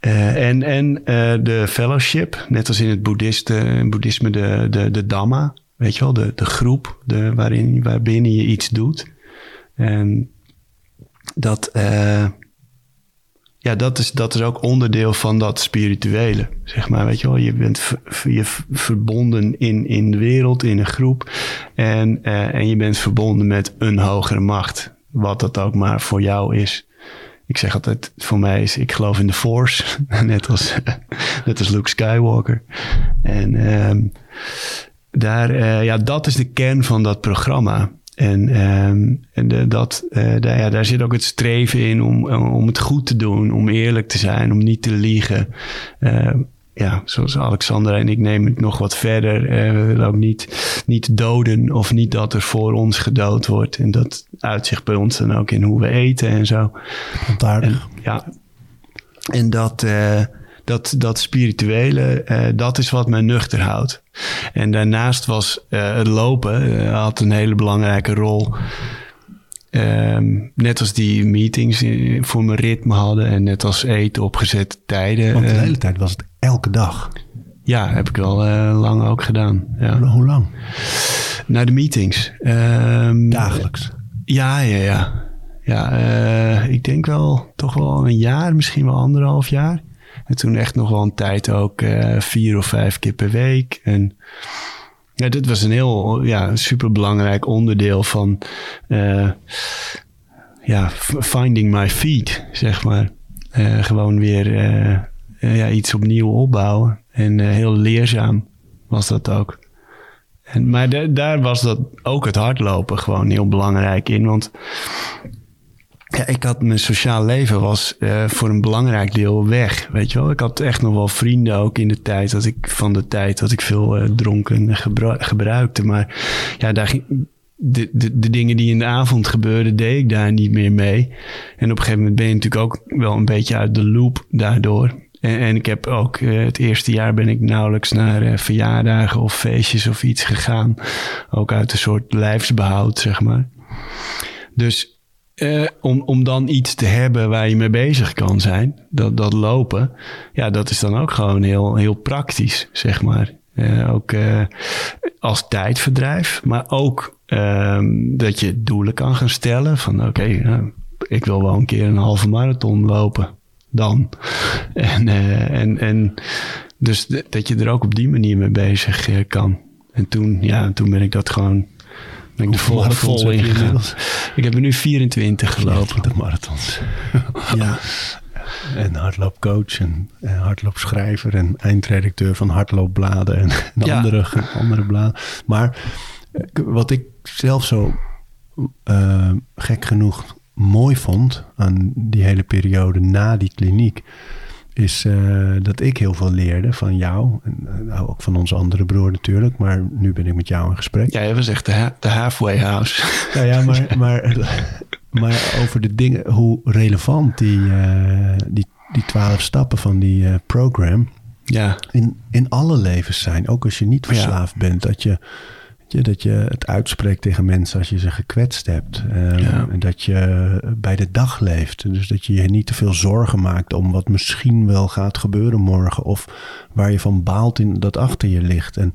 eh, en, en eh, de fellowship, net als in het boeddhiste, boeddhisme, de, de, de Dhamma, weet je wel, de, de groep de, waarin, waarbinnen je iets doet. En dat, eh, ja, dat is, dat is ook onderdeel van dat spirituele, zeg maar. Weet je wel, je bent je verbonden in, in de wereld, in een groep. En, eh, en je bent verbonden met een hogere macht, wat dat ook maar voor jou is. Ik zeg altijd, voor mij is, ik geloof in de Force, <laughs> net als, <laughs> net als Luke Skywalker. En ehm, daar, eh, ja, dat is de kern van dat programma. En, ehm, en de, dat, eh, daar, ja, daar zit ook het streven in om, om het goed te doen, om eerlijk te zijn, om niet te liegen. Eh, ja, zoals Alexander en ik nemen het nog wat verder. Eh, we willen ook niet, niet doden of niet dat er voor ons gedood wordt. En dat uitzicht bij ons dan ook in hoe we eten en zo. En, ja. en dat, eh, dat, dat spirituele, eh, dat is wat mij nuchter houdt. En daarnaast was eh, het lopen, eh, had een hele belangrijke rol. Ehm, net als die meetings in- voor mijn ritme hadden en net als eten op gezette tijden. Want de hele tijd was het elke dag. ja, heb ik wel lang ook gedaan. Ja. Hoe lang? Naar de meetings. Ehm, Dagelijks. Ja, ja, ja. Ja, ik denk wel toch wel een jaar, misschien wel anderhalf jaar. En toen echt nog wel een tijd ook eh, vier of vijf keer per week. En ja, dit was een heel ja, superbelangrijk onderdeel van eh, ja, finding my feet, zeg maar. Eh, gewoon weer ja, iets opnieuw opbouwen. En heel leerzaam was dat ook. En, maar da- daar was dat ook het hardlopen gewoon heel belangrijk in. Want ja, ik had mijn sociaal leven was eh, voor een belangrijk deel weg. Weet je wel, ik had echt nog wel vrienden ook in de tijd dat ik van de tijd dat ik veel eh, dronken en gebru- gebruikte. Maar ja, daar ging, de, de, de dingen die in de avond gebeurden, deed ik daar niet meer mee. En op een gegeven moment ben je natuurlijk ook wel een beetje uit de loop daardoor. En, en ik heb ook eh, het eerste jaar ben ik nauwelijks naar verjaardagen of feestjes of iets gegaan. Ook uit een soort lijfsbehoud, zeg maar. Dus eh, om, om dan iets te hebben waar je mee bezig kan zijn, dat, dat lopen, ja, dat is dan ook gewoon heel, heel praktisch, zeg maar. Eh, ook eh, als tijdverdrijf, maar ook ehm, dat je doelen kan gaan stellen van oké, ik wil wel een keer een halve marathon lopen dan. <laughs> En, en, en dus dat je er ook op die manier mee bezig kan. En toen, ja, toen ben ik dat gewoon ben ik er vol, marathons vol heb in je gegaan. inmiddels? Ik heb er nu 24 gelopen. De marathons. <laughs> Ja. En hardloopcoach en, en hardloopschrijver en eindredacteur van hardloopbladen en, <laughs> en Ja. andere, andere bladen. Maar eh, wat ik zelf zo eh, gek genoeg mooi vond aan die hele periode na die kliniek, is eh, dat ik heel veel leerde van jou. En eh, nou, ook van onze andere broer natuurlijk, maar nu ben ik met jou in gesprek. Ja, jij was echt de, ha- de halfway house. <laughs> Nou ja, maar, maar, maar over de dingen, hoe relevant die, eh, die, die twaalf stappen van die eh, program Ja, in, in alle levens zijn. Ook als je niet verslaafd bent. Dat je, je, dat je het uitspreekt tegen mensen als je ze gekwetst hebt. Eh, Ja. En dat je bij de dag leeft. Dus dat je je niet te veel zorgen maakt om wat misschien wel gaat gebeuren morgen. Of waar je van baalt in dat achter je ligt. En,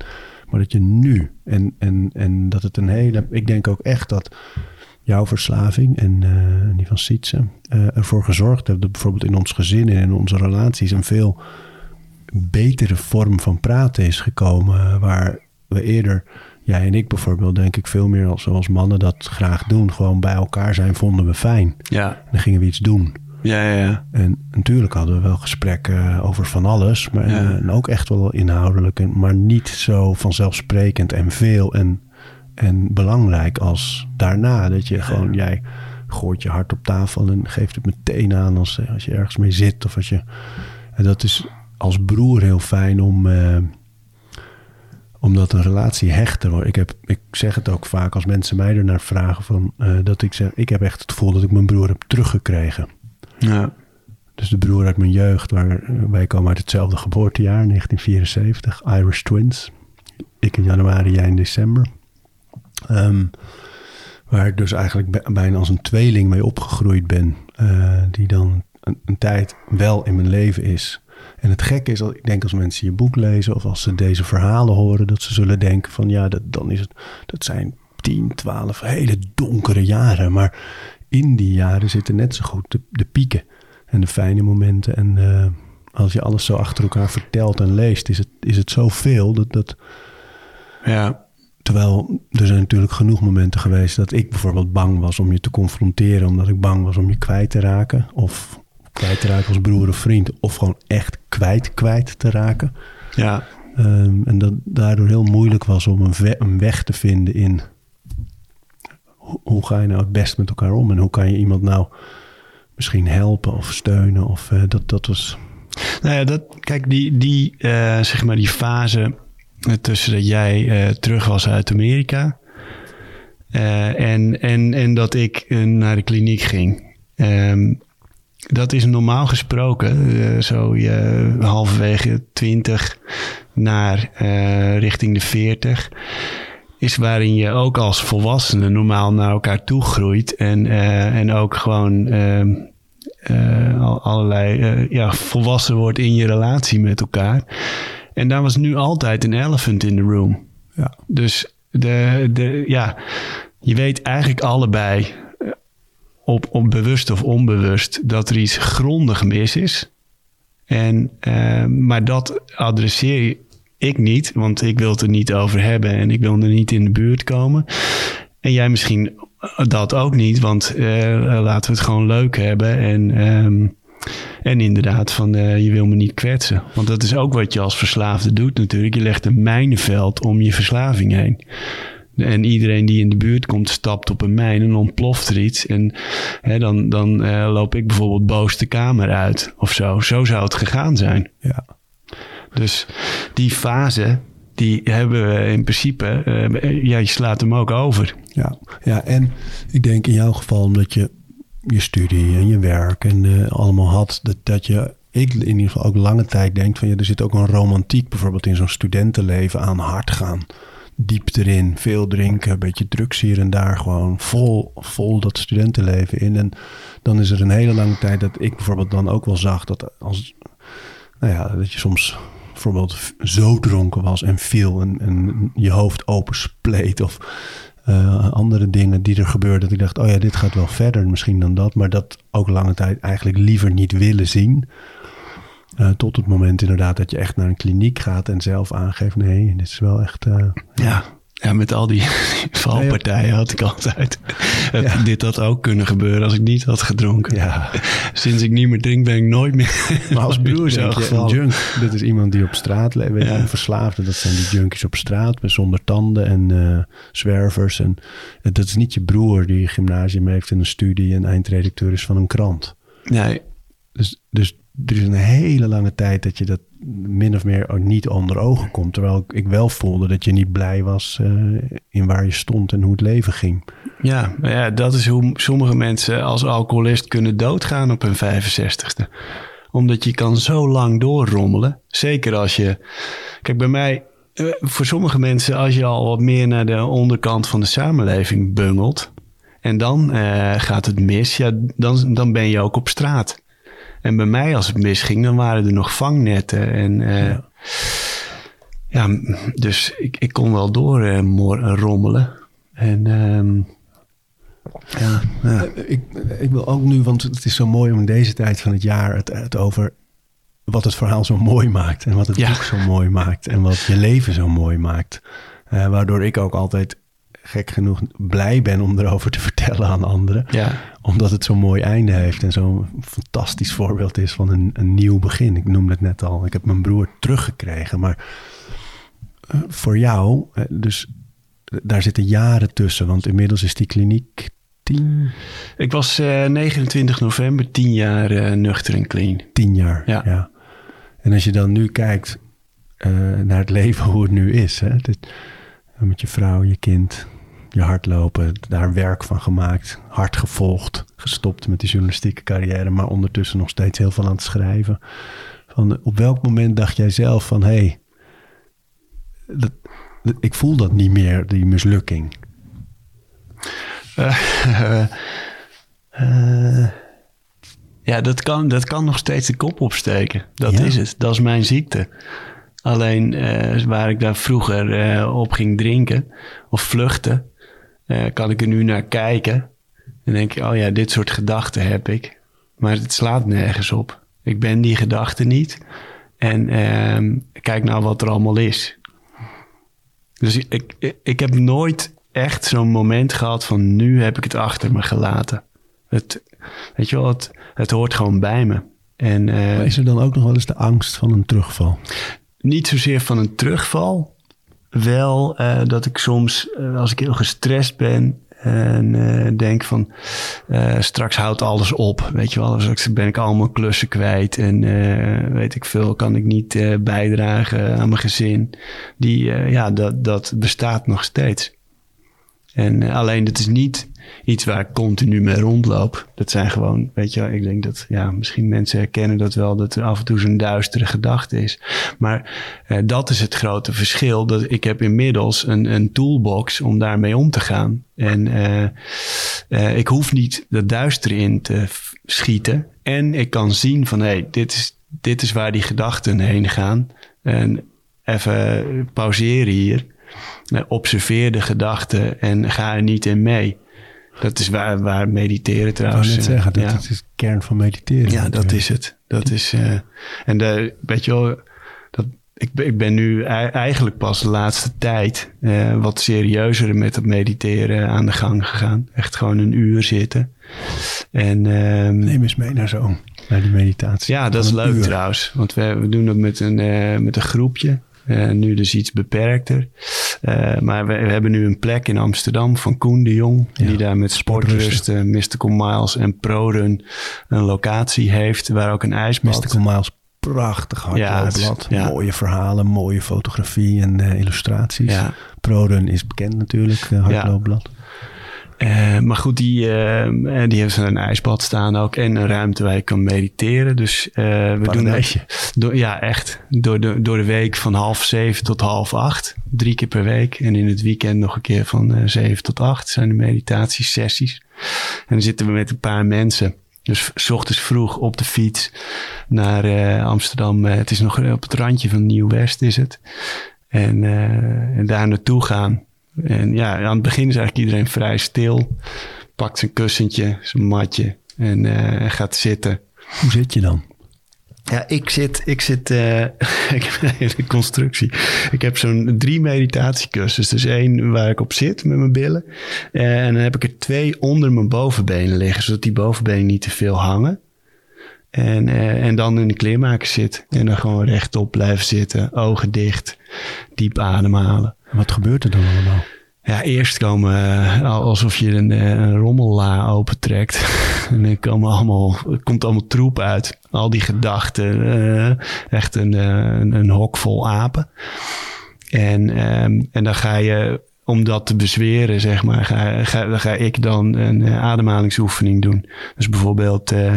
maar dat je nu. En, en, en dat het een hele. Ik denk ook echt dat jouw verslaving en eh, die van Sietse eh, ervoor gezorgd heeft dat bijvoorbeeld in ons gezin en in onze relaties een veel betere vorm van praten is gekomen. eh, Waar we eerder, jij en ik bijvoorbeeld, denk ik veel meer als, zoals mannen dat graag doen. Gewoon bij elkaar zijn vonden we fijn. ja, Dan gingen we iets doen. ja, ja, ja. En natuurlijk hadden we wel gesprekken over van alles. Maar Ja. en ook echt wel inhoudelijk. En, maar niet zo vanzelfsprekend en veel en, en belangrijk als daarna. Dat je gewoon, jij gooit je hart op tafel en geeft het meteen aan als, als je ergens mee zit. Of als je, en dat is als broer heel fijn om... eh, omdat een relatie hechter wordt. Ik, heb, ik zeg het ook vaak als mensen mij ernaar vragen van, eh, dat ik zeg, ik heb echt het gevoel dat ik mijn broer heb teruggekregen. ja. Dus de broer uit mijn jeugd, waar, wij komen uit hetzelfde geboortejaar, 1974, Irish Twins. Ik in januari, jij in december. Ehm, waar ik dus eigenlijk bij- bijna als een tweeling mee opgegroeid ben. eh, die dan een, een tijd wel in mijn leven is. En het gekke is, dat ik denk als mensen je boek lezen of als ze deze verhalen horen, dat ze zullen denken van ja, dat, dan is het, dat zijn 10, 12 hele donkere jaren. Maar in die jaren zitten net zo goed de, de pieken en de fijne momenten. En eh, als je alles zo achter elkaar vertelt en leest, is het, is het zoveel dat, dat ja. Terwijl er zijn natuurlijk genoeg momenten geweest dat ik bijvoorbeeld bang was om je te confronteren, omdat ik bang was om je kwijt te raken. Of kwijt te raken als broer of vriend. Of gewoon echt kwijt, kwijt te raken. ja. Ehm, en dat daardoor heel moeilijk was om een, ve- een weg te vinden in ho- hoe ga je nou het best met elkaar om? En hoe kan je iemand nou misschien helpen of steunen? Of eh, dat, dat was. Nou ja, dat, kijk, die, die, eh, zeg maar die fase eh, tussen dat jij terug was uit Amerika en, en, en dat ik naar de kliniek ging. Ehm, dat is normaal gesproken, eh, zo je halverwege 20 naar eh, richting de 40, is waarin je ook als volwassene normaal naar elkaar toe groeit en, eh, en ook gewoon ehm, eh, al- allerlei ja, volwassen wordt in je relatie met elkaar. En daar was nu altijd een elephant in the room. Ja. Dus de, de, ja, je weet eigenlijk allebei, op, op bewust of onbewust, dat er iets grondig mis is. En, eh, maar dat adresseer ik niet, want ik wil het er niet over hebben en ik wil er niet in de buurt komen. En jij misschien dat ook niet, want eh, laten we het gewoon leuk hebben. En, ehm, en inderdaad, van eh, je wil me niet kwetsen. Want dat is ook wat je als verslaafde doet natuurlijk. Je legt een mijnenveld om je verslaving heen. En iedereen die in de buurt komt, stapt op een mijn en ontploft er iets. En hè, dan, dan eh, loop ik bijvoorbeeld boos de kamer uit of zo. Zo zou het gegaan zijn. Ja. Dus die fase, die hebben we in principe, eh, ja, je slaat hem ook over. Ja, ja, en ik denk in jouw geval omdat je je studie en je werk en eh, allemaal had, dat, dat je, ik in ieder geval ook lange tijd denk van ja, er zit ook een romantiek bijvoorbeeld in zo'n studentenleven aan hard gaan. Diep erin, veel drinken, een beetje drugs hier en daar, gewoon vol, vol dat studentenleven in. En dan is er een hele lange tijd dat ik bijvoorbeeld dan ook wel zag dat als, nou ja, dat je soms bijvoorbeeld zo dronken was en viel en, en je hoofd openspleet of uh, andere dingen die er gebeurden. Dat ik dacht, oh ja, dit gaat wel verder misschien dan dat. Maar dat ook lange tijd eigenlijk liever niet willen zien. Uh, tot het moment inderdaad dat je echt naar een kliniek gaat en zelf aangeeft: nee, dit is wel echt. Uh, ja. Ja, met al die <laughs> valpartijen had ik altijd. Ja. Dit had ook kunnen gebeuren als ik niet had gedronken. Ja. <laughs> Sinds ik niet meer drink, ben ik nooit meer. <laughs> Maar als broer zo een junk, dat is iemand die op straat leeft. Ja. Een verslaafde, dat zijn die junkies op straat zonder tanden en uh, zwervers. En dat is niet je broer die gymnasium heeft in een studie en eindredacteur is van een krant. Nee. Dus, dus er is een hele lange tijd dat je dat min of meer niet onder ogen komt. Terwijl ik wel voelde dat je niet blij was uh, in waar je stond en hoe het leven ging. Ja, ja, dat is hoe sommige mensen als alcoholist kunnen doodgaan op hun 65ste. Omdat je kan zo lang doorrommelen. Zeker als je... Kijk, bij mij... Eh, voor sommige mensen, als je al wat meer naar de onderkant van de samenleving bungelt... en dan uh, gaat het mis, ja, dan, dan ben je ook op straat. En bij mij, als het misging, dan waren er nog vangnetten. En uh, ja. ja. dus ik, ik kon wel door uh, rommelen. En um, ja, ja. Ik, ik wil ook nu, want het is zo mooi om in deze tijd van het jaar het, het over wat het verhaal zo mooi maakt. En wat het ja. boek zo mooi maakt. En wat je leven zo mooi maakt. Uh, waardoor ik ook altijd gek genoeg blij ben om erover te <laughs> vertellen aan anderen. Ja. Omdat het zo'n mooi einde heeft en zo'n fantastisch voorbeeld is van een, een nieuw begin. Ik noemde het net al. Ik heb mijn broer teruggekregen. Maar uh, voor jou, uh, dus daar zitten jaren tussen. Want inmiddels is die kliniek tien... Ik was uh, 29 november tien jaar nuchter en clean. Tien jaar, ja. ja. En als je dan nu kijkt naar het leven, hoe het nu is. Hè, dit, met je vrouw, je kind, je hardlopen, daar werk van gemaakt, hard gevolgd, gestopt met de journalistieke carrière, maar ondertussen nog steeds heel veel aan het schrijven. Van, op welk moment dacht jij zelf van, hé, hey, dat, ik voel dat niet meer, die mislukking? Uh, uh, <laughs> ja, dat kan, dat kan nog steeds de kop opsteken. Dat ja. is het. Dat is mijn ziekte. Alleen uh, waar ik daar vroeger uh, op ging drinken of vluchten, uh, kan ik er nu naar kijken. En denk ik, oh ja, dit soort gedachten heb ik. Maar het slaat nergens op. Ik ben die gedachte niet. En ehm, kijk nou wat er allemaal is. Dus ik, ik, ik heb nooit echt zo'n moment gehad van nu heb ik het achter me gelaten. Het, weet je wel, het, het hoort gewoon bij me. En, maar is er dan ook nog wel eens de angst van een terugval? niet zozeer van een terugval. Wel uh, dat ik soms, uh, als ik heel gestrest ben en uh, denk van straks houdt alles op. Weet je wel, straks ben ik allemaal klussen kwijt en weet ik veel, kan ik niet bijdragen aan mijn gezin. Die, ja, dat, dat bestaat nog steeds. En alleen, dat is niet iets waar ik continu mee rondloop. Dat zijn gewoon, weet je, ik denk dat, ja, misschien mensen herkennen dat wel, dat er af en toe zo'n duistere gedachte is. Maar eh, dat is het grote verschil. Dat ik heb inmiddels een, een toolbox om daarmee om te gaan. En eh, eh, ik hoef niet dat duister in te schieten. En ik kan zien van, hé, hey, dit, is, dit is waar die gedachten heen gaan. En even pauzeren hier. Observeer de gedachten en ga er niet in mee. Dat is waar, waar mediteren trouwens. Ik net zeggen, dat, ja. is de kern van mediteren. Ja, dat is het. Dat is, uh, en de, weet je wel, dat, ik, ik ben nu eigenlijk pas de laatste tijd uh, wat serieuzer met het mediteren aan de gang gegaan. Echt gewoon een uur zitten. En, um, Neem eens mee naar zo, naar die meditatie. Ja, dat is leuk uur. trouwens. Want we, we doen dat met een, uh, met een groepje. Uh, nu dus iets beperkter. Uh, maar we, we, hebben nu een plek in Amsterdam van Koen de Jong. Ja. Die daar met Sportrust, uh, Mystical Miles en ProRun een locatie heeft. Waar ook een ijsbad... Mystical Miles, prachtig hardloopblad. Ja, ja. Mooie verhalen, mooie fotografie en illustraties. Ja. ProRun is bekend natuurlijk, hardloopblad. Eh, maar goed, die, eh, die heeft een ijsbad staan ook en een ruimte waar je kan mediteren. Dus eh, we Paradijsje. doen door, ja, echt. Door de, door de week van half zeven tot half acht. Drie keer per week. En in het weekend nog een keer van zeven tot acht zijn de meditatiesessies. En dan zitten we met een paar mensen. Dus s ochtends vroeg op de fiets naar Amsterdam. Het is nog op het randje van Nieuw-West is het. En, en daar naartoe gaan. En ja, aan het begin is eigenlijk iedereen vrij stil. Pakt zijn kussentje, zijn matje en eh, gaat zitten. Hoe zit je dan? Ja, ik zit, ik zit, eh, <laughs> ik heb een hele constructie. Ik heb zo'n drie meditatiekussens. Dus één waar ik op zit met mijn billen. En dan heb ik er twee onder mijn bovenbenen liggen, zodat die bovenbenen niet te veel hangen. En, eh, en dan in de kleermaker zit. En dan gewoon rechtop blijven zitten, ogen dicht, diep ademhalen. Wat gebeurt er dan allemaal? Ja, eerst komen eh, al- alsof je een, eh, een rommella opentrekt. <laughs> en dan komen allemaal, komt allemaal troep uit. Al die gedachten. echt een, een, een hok vol apen. En, ehm, en dan ga je, om dat te bezweren, zeg maar, ga, ga, ga ik dan een eh, ademhalingsoefening doen. Dus bijvoorbeeld eh,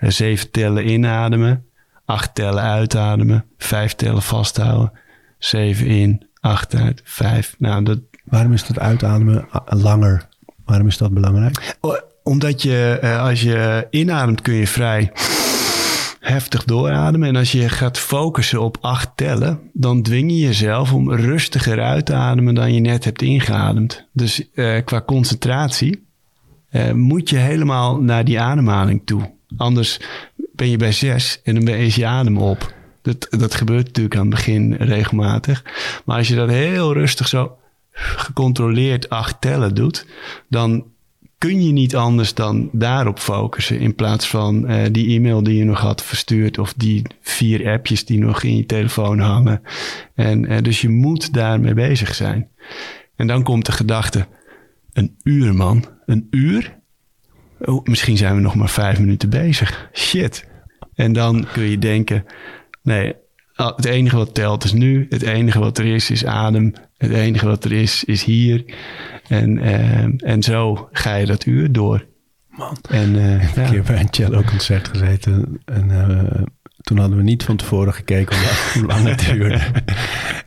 zeven tellen inademen, acht tellen uitademen, vijf tellen vasthouden, zeven in, acht uit, vijf. Nou, dat, Waarom is dat uitademen langer? Waarom is dat belangrijk? O- Omdat je, als je inademt, kun je vrij heftig doorademen. En als je gaat focussen op acht tellen, dan dwing je jezelf om rustiger uit te ademen dan je net hebt ingeademd. Dus eh, qua concentratie eh, moet je helemaal naar die ademhaling toe. Anders ben je bij zes en dan is je adem op. Dat, dat gebeurt natuurlijk aan het begin regelmatig. Maar als je dat heel rustig zo gecontroleerd acht tellen doet, dan kun je niet anders dan daarop focussen. In plaats van eh, die e-mail die je nog had verstuurd. Of die vier appjes die nog in je telefoon hangen. En eh, dus je moet daarmee bezig zijn. En dan komt de gedachte. Een uur man. Een uur? Oh, misschien zijn we nog maar vijf minuten bezig. Shit. En dan kun je denken. Nee, het enige wat telt is nu. Het enige wat er is is adem. Het enige wat er is is hier. En, eh, en zo ga je dat uur door. Man. En eh, een ja. keer bij een cello-concert gezeten. En eh, toen hadden we niet van tevoren gekeken hoe lang, het duurde. <laughs>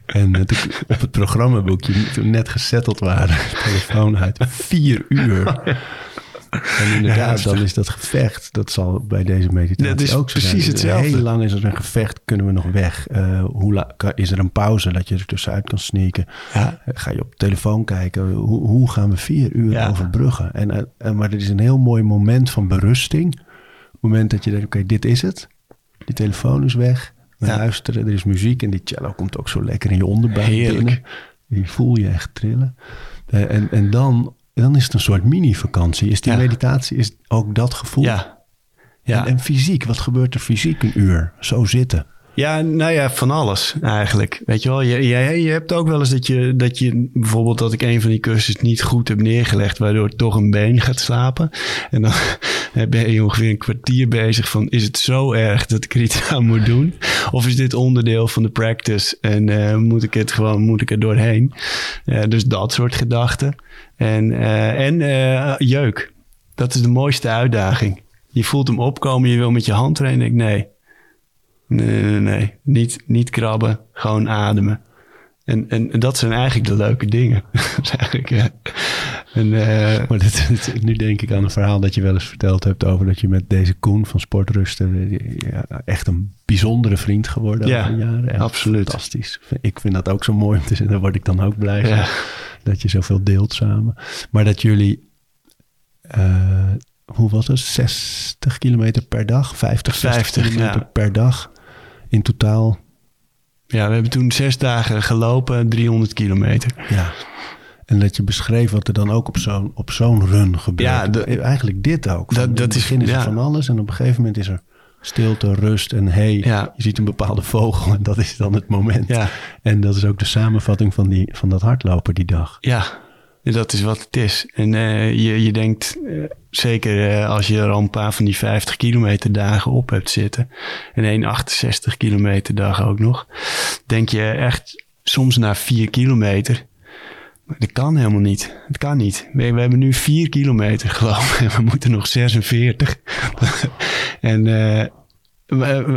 En toen op het programmaboekje, toen we net gezetteld waren, telefoon uit, vier uur. En inderdaad, dan is dat gevecht, dat zal bij deze meditatie Dat is ook zo precies zijn. hetzelfde. Heel lang is er een gevecht, kunnen we nog weg? Eh, hoe is er een pauze dat je er tussenuit kan sneaken? Ja. Eh, Ga je op de telefoon kijken, hoe, hoe gaan we vier uur Ja. overbruggen? En, eh, en, maar er is een heel mooi moment van berusting. Het moment dat je denkt, oké, dit is het. Die telefoon is weg. We luisteren, er is muziek en die cello komt ook zo lekker in je onderbuik Heerlijk. binnen. Die voel je echt trillen. En, en dan, dan is het een soort mini-vakantie. Is die Ja. meditatie, is ook dat gevoel? Ja. Ja. En, en fysiek, wat gebeurt er fysiek een uur? Zo zitten. Ja, nou ja, van alles eigenlijk. Weet je wel, je, je, je hebt ook wel eens dat je, dat je bijvoorbeeld dat ik een van die kussens niet goed heb neergelegd, waardoor toch een been gaat slapen. En dan <laughs> ben je ongeveer een kwartier bezig van, is het zo erg dat ik er iets aan moet doen? Of is dit onderdeel van de practice en eh, moet ik het gewoon, moet ik er doorheen? Dus dat soort gedachten. En, eh, en eh, jeuk. Dat is de mooiste uitdaging. Je voelt hem opkomen, je wil met je hand erin. Ik nee, Nee, nee, nee. Niet, niet krabben, gewoon ademen. En, en, en dat zijn eigenlijk de leuke dingen. <laughs> Dat is eigenlijk, ja. En, eh, Maar dit, dit- nu denk ik aan een verhaal dat je wel eens verteld hebt over dat je met deze Koen van Sportrusten eh, ja, echt een bijzondere vriend geworden Ja, jaren. Echt absoluut. Fantastisch. Ik vind dat ook zo mooi om te zien. Daar word ik dan ook blij van. Ja. Dat je zoveel deelt samen. Maar dat jullie, eh, hoe was het? 60 kilometer per dag? 50, 60 50, kilometer ja. per dag in totaal. ja, we hebben toen zes dagen gelopen, 300 kilometer. Ja. En dat je beschreef wat er dan ook op zo'n, op zo'n run gebeurt. Ja, de- Eigenlijk dit ook. Dat- Van, dat het is- begin is ja. van alles en op een gegeven moment is er stilte, rust en hey, Ja. je ziet een bepaalde vogel en dat is dan het moment. Ja. En dat is ook de samenvatting van, die, van dat hardlopen die dag. Ja, dat is wat het is. En eh, je, je denkt, eh, zeker eh, als je er al een paar van die 50 kilometer dagen op hebt zitten. En één 68 kilometer dag ook nog. Denk je echt soms na 4 kilometer. Dat kan helemaal niet. Het kan niet. We, we hebben nu vier kilometer geloof ik. En we moeten nog 46. <laughs> en,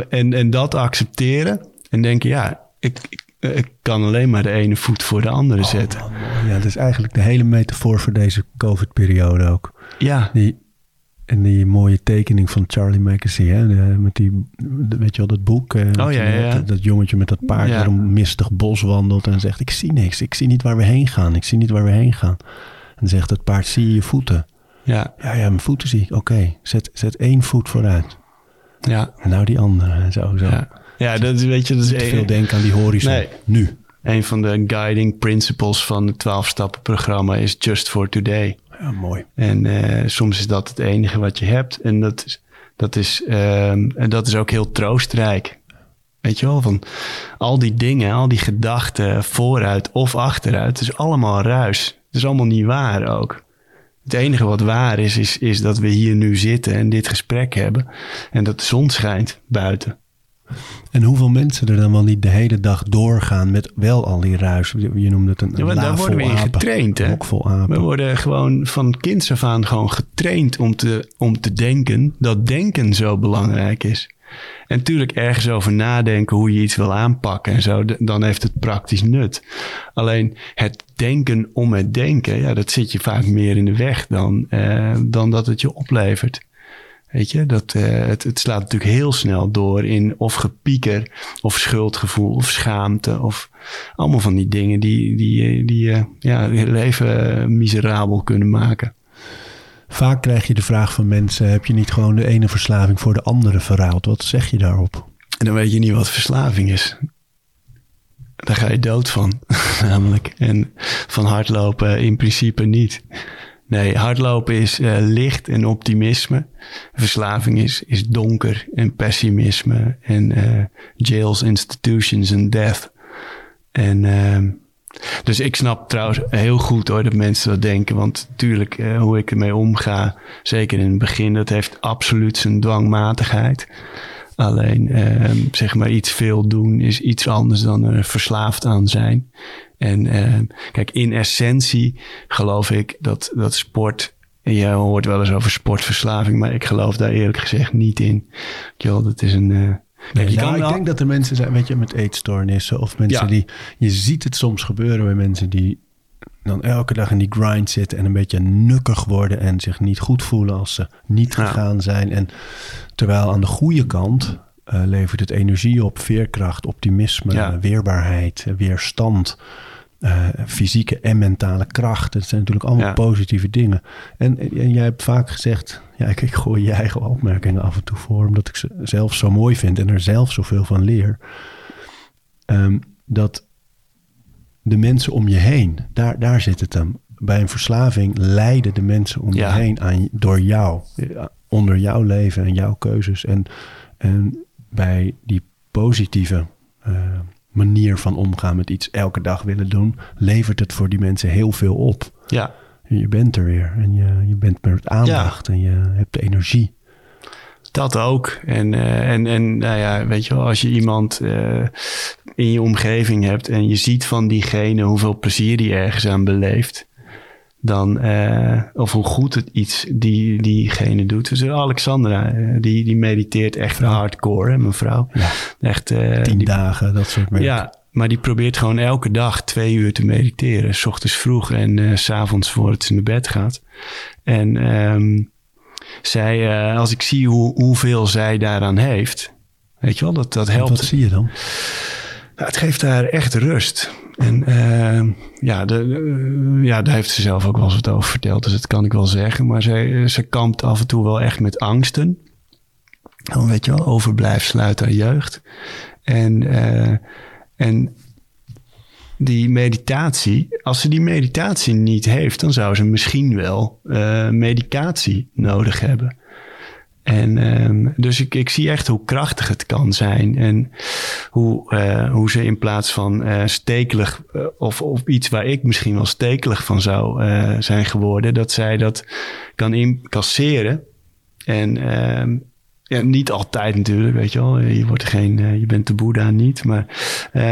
en, en dat accepteren. En denken, ja, ik, ik kan alleen maar de ene voet voor de andere zetten. Ja, dat is eigenlijk de hele metafoor voor deze COVID-periode ook. Ja, Die, en die mooie tekening van Charlie Mackesy, hè? met die, weet je wel, dat boek. eh, dat, Oh, ja. Dat, dat jongetje met dat paard Ja. door een mistig bos wandelt en zegt, ik zie niks, ik zie niet waar we heen gaan, ik zie niet waar we heen gaan. En dan zegt het paard, zie je je voeten? ja, Ja, ja, mijn voeten zie ik. Oké, zet, zet één voet vooruit. ja, En nou die andere. En zo, zo. ja. Ja, dat is, weet je, dat is Te veel denken aan die horizon. Nee. Nu. een van de guiding principles van het 12-stappen-programma is just for today. Ja, mooi. En eh, soms is dat het enige wat je hebt. En dat is, dat is, ehm, en dat is ook heel troostrijk. Weet je wel, van al die dingen, al die gedachten vooruit of achteruit. Het is allemaal ruis. Het is allemaal niet waar ook. Het enige wat waar is, is, is dat we hier nu zitten en dit gesprek hebben. En dat de zon schijnt buiten. En hoeveel mensen er dan wel niet de hele dag doorgaan met wel al die ruis. Je, noemde het een, Ja, een maar daar worden we in getraind, hè? Worden gewoon van kinds af aan gewoon getraind om te, om te denken dat denken zo belangrijk is. En natuurlijk ergens over nadenken hoe je iets wil aanpakken en zo, dan heeft het praktisch nut. Alleen het denken om het denken, ja, dat zit je vaak meer in de weg dan, eh, dan dat het je oplevert. Weet je, dat, eh, het, het slaat natuurlijk heel snel door in of gepieker, of schuldgevoel, of schaamte, of allemaal van die dingen die, die, die eh, ja, je leven eh, miserabel kunnen maken. Vaak krijg je de vraag van mensen: heb je niet gewoon de ene verslaving voor de andere verruild? Wat zeg je daarop? En dan weet je niet wat verslaving is. Daar ga je dood van, <laughs> namelijk. En van hardlopen in principe niet. Nee, hardlopen is eh, licht en optimisme. Verslaving is, is donker en pessimisme. En eh, jails, institutions en death. En ehm, dus ik snap trouwens heel goed hoor dat mensen dat denken. Want natuurlijk, eh, hoe ik ermee omga, zeker in het begin, dat heeft absoluut zijn dwangmatigheid. Alleen, ehm, zeg maar, iets veel doen is iets anders dan er verslaafd aan zijn. En ehm, kijk, in essentie geloof ik dat, dat sport. en Je hoort wel eens over sportverslaving, maar ik geloof daar eerlijk gezegd niet in. Joh, dat is een. eh, nou, ik wel- denk dat er mensen zijn, weet je, met eetstoornissen of mensen Ja. die. Je ziet het soms gebeuren bij mensen die dan elke dag in die grind zitten en een beetje nukkig worden en zich niet goed voelen als ze niet Ja. gegaan zijn. En terwijl aan de goede kant eh, levert het energie op, veerkracht, optimisme, Ja. weerbaarheid, eh, weerstand. eh, fysieke en mentale kracht. Dat zijn natuurlijk allemaal Ja. positieve dingen. En, en jij hebt vaak gezegd, ja, ik, ik gooi je eigen opmerkingen af en toe voor, omdat ik ze zelf zo mooi vind en er zelf zoveel van leer. Ehm, dat de mensen om je heen, daar, daar zit het hem. Bij een verslaving lijden de mensen om Ja. je heen aan, door jou, onder jouw leven en jouw keuzes. En, en bij die positieve eh, manier van omgaan met iets elke dag willen doen, levert het voor die mensen heel veel op. ja, Je bent er weer en je, je bent met aandacht en je hebt de energie. Dat ook. En, eh, en, en nou ja, weet je wel, als je iemand eh, in je omgeving hebt en je ziet van diegene hoeveel plezier die ergens aan beleeft, dan, eh, of hoe goed het iets die diegene doet. Dus Alexandra, eh, die, die mediteert echt hardcore, hè, mijn vrouw. Ja. Echt, eh, Tien die- dagen, dat soort werk. ja, maar die probeert gewoon elke dag twee uur te mediteren. S ochtends vroeg en eh, s s'avonds voordat ze naar bed gaat. En ehm, zij, eh, als ik zie hoe, hoeveel zij daaraan heeft, weet je wel, dat, dat En helpt. Wat zie je dan? Nou, het geeft haar echt rust. En ehm, ja, de, eh, ja, daar heeft ze zelf ook wel eens wat over verteld, dus dat kan ik wel zeggen. Maar zij, ze kampt af en toe wel echt met angsten. Dan weet je wel, overblijfsel uit haar jeugd. En, eh, en die meditatie, als ze die meditatie niet heeft, dan zou ze misschien wel eh, medicatie nodig hebben. En ehm, dus ik, ik zie echt hoe krachtig het kan zijn. En hoe, eh, hoe ze in plaats van eh, stekelig, eh, of, of iets waar ik misschien wel stekelig van zou zijn geworden, dat zij dat kan incasseren. En, ehm, ja, niet altijd natuurlijk, weet je wel. Je, wordt geen, je bent de Boeddha niet. Maar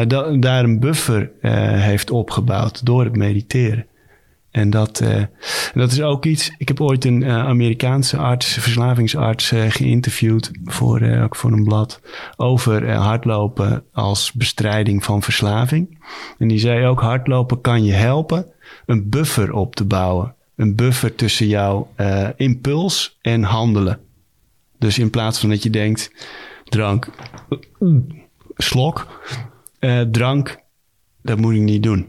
da- daar een buffer heeft opgebouwd door het mediteren. En dat, eh, dat is ook iets. Ik heb ooit een eh, Amerikaanse arts, verslavingsarts, eh, geïnterviewd voor, ook voor een blad. Over hardlopen als bestrijding van verslaving. En die zei ook: hardlopen kan je helpen een buffer op te bouwen. Een buffer tussen jouw impuls en handelen. Dus in plaats van dat je denkt: drank, slok, drank, dat moet ik niet doen.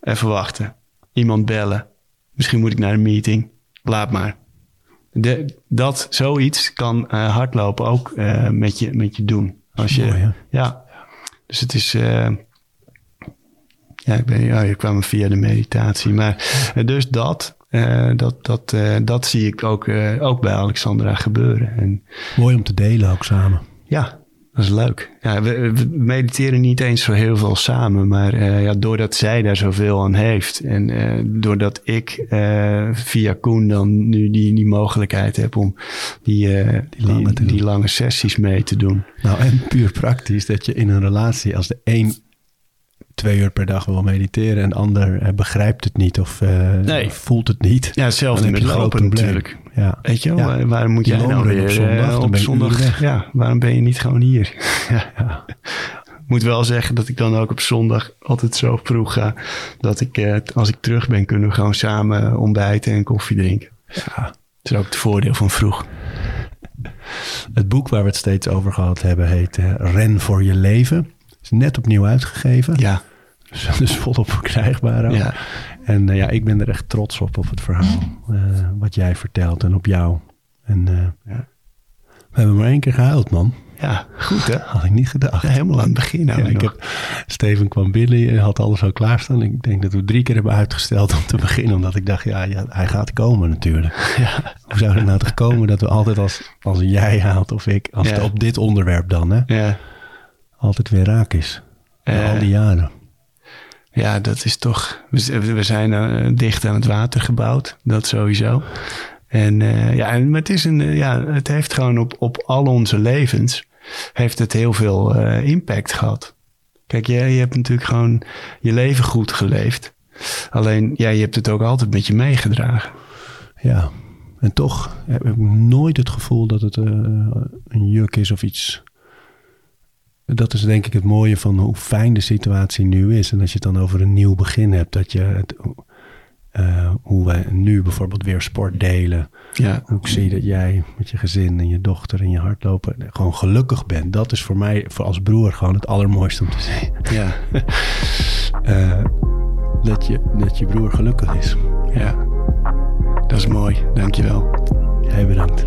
Even wachten. Iemand bellen. Misschien moet ik naar een meeting. Laat maar. De, dat, zoiets kan eh, hardlopen ook eh, met, je, met je doen. Als je, Mooi, ja. Dus het is. eh, ja, ik ben, je kwam via de meditatie. Maar dus dat, dat, dat, dat zie ik ook, ook bij Alexandra gebeuren. En Mooi om te delen ook samen. ja, dat is leuk. Ja, we, we mediteren niet eens zo heel veel samen, maar eh, ja, doordat zij daar zoveel aan heeft en eh, doordat ik eh, via Koen dan nu die, die mogelijkheid heb om die, die, lange die lange sessies mee te doen. Nou, en puur praktisch dat je in een relatie, als de een twee uur per dag wil mediteren en de ander begrijpt het niet of voelt het niet. Ja, hetzelfde met lopen natuurlijk. Ja. Weet je wel, Ja. waarom moet jij nou weer op eh, zondag, dan op je zondag? Ja, waarom ben je niet gewoon hier? <laughs> ja. Ja. moet wel zeggen dat ik dan ook op zondag altijd zo vroeg ga. Dat ik, eh, als ik terug ben, kunnen we gewoon samen ontbijten en koffie drinken. Ja. Dat is ook het voordeel van vroeg. Het boek waar we het steeds over gehad hebben heet eh, Ren voor je leven. Is net opnieuw uitgegeven. Ja, <laughs> Dus, dus volop verkrijgbaar ook. ja. En eh, ja, ik ben er echt trots op, op het verhaal. eh, wat jij vertelt en op jou. En eh, Ja. we hebben maar één keer gehuild, man. ja goed hè? Had ik niet gedacht. Ja, helemaal aan het begin. Ja, nou ik heb, Steven kwam binnen en had alles al klaarstaan. Ik denk dat we drie keer hebben uitgesteld om te beginnen. Omdat ik dacht, ja, ja hij gaat komen natuurlijk. <laughs> Ja, Hoe zou het nou toch komen dat we altijd als, als jij haalt of ik... als het op dit onderwerp dan, hè, ja. altijd weer raak is. Na al die jaren. Ja, dat is toch... We, zijn eh, dicht aan het water gebouwd. Dat sowieso. En eh, ja, maar het, is een, eh, ja, het heeft gewoon op, op al onze levens... heeft het heel veel impact gehad. Kijk, je, je hebt natuurlijk gewoon je leven goed geleefd. Alleen, ja, je hebt het ook altijd met je meegedragen. Ja, en toch heb ik nooit het gevoel dat het een juk is of iets. Dat is denk ik het mooie van hoe fijn de situatie nu is. En als je het dan over een nieuw begin hebt, dat je het, eh, hoe wij nu bijvoorbeeld weer sport delen. Ja, Hoe ik zie dat jij met je gezin en je dochter en je hardlopen gewoon gelukkig bent. Dat is voor mij, voor als broer, gewoon het allermooiste om te zien. ja, <laughs> Eh, dat, je, dat je broer gelukkig is. ja. Dat is mooi, dankjewel. Jij bedankt.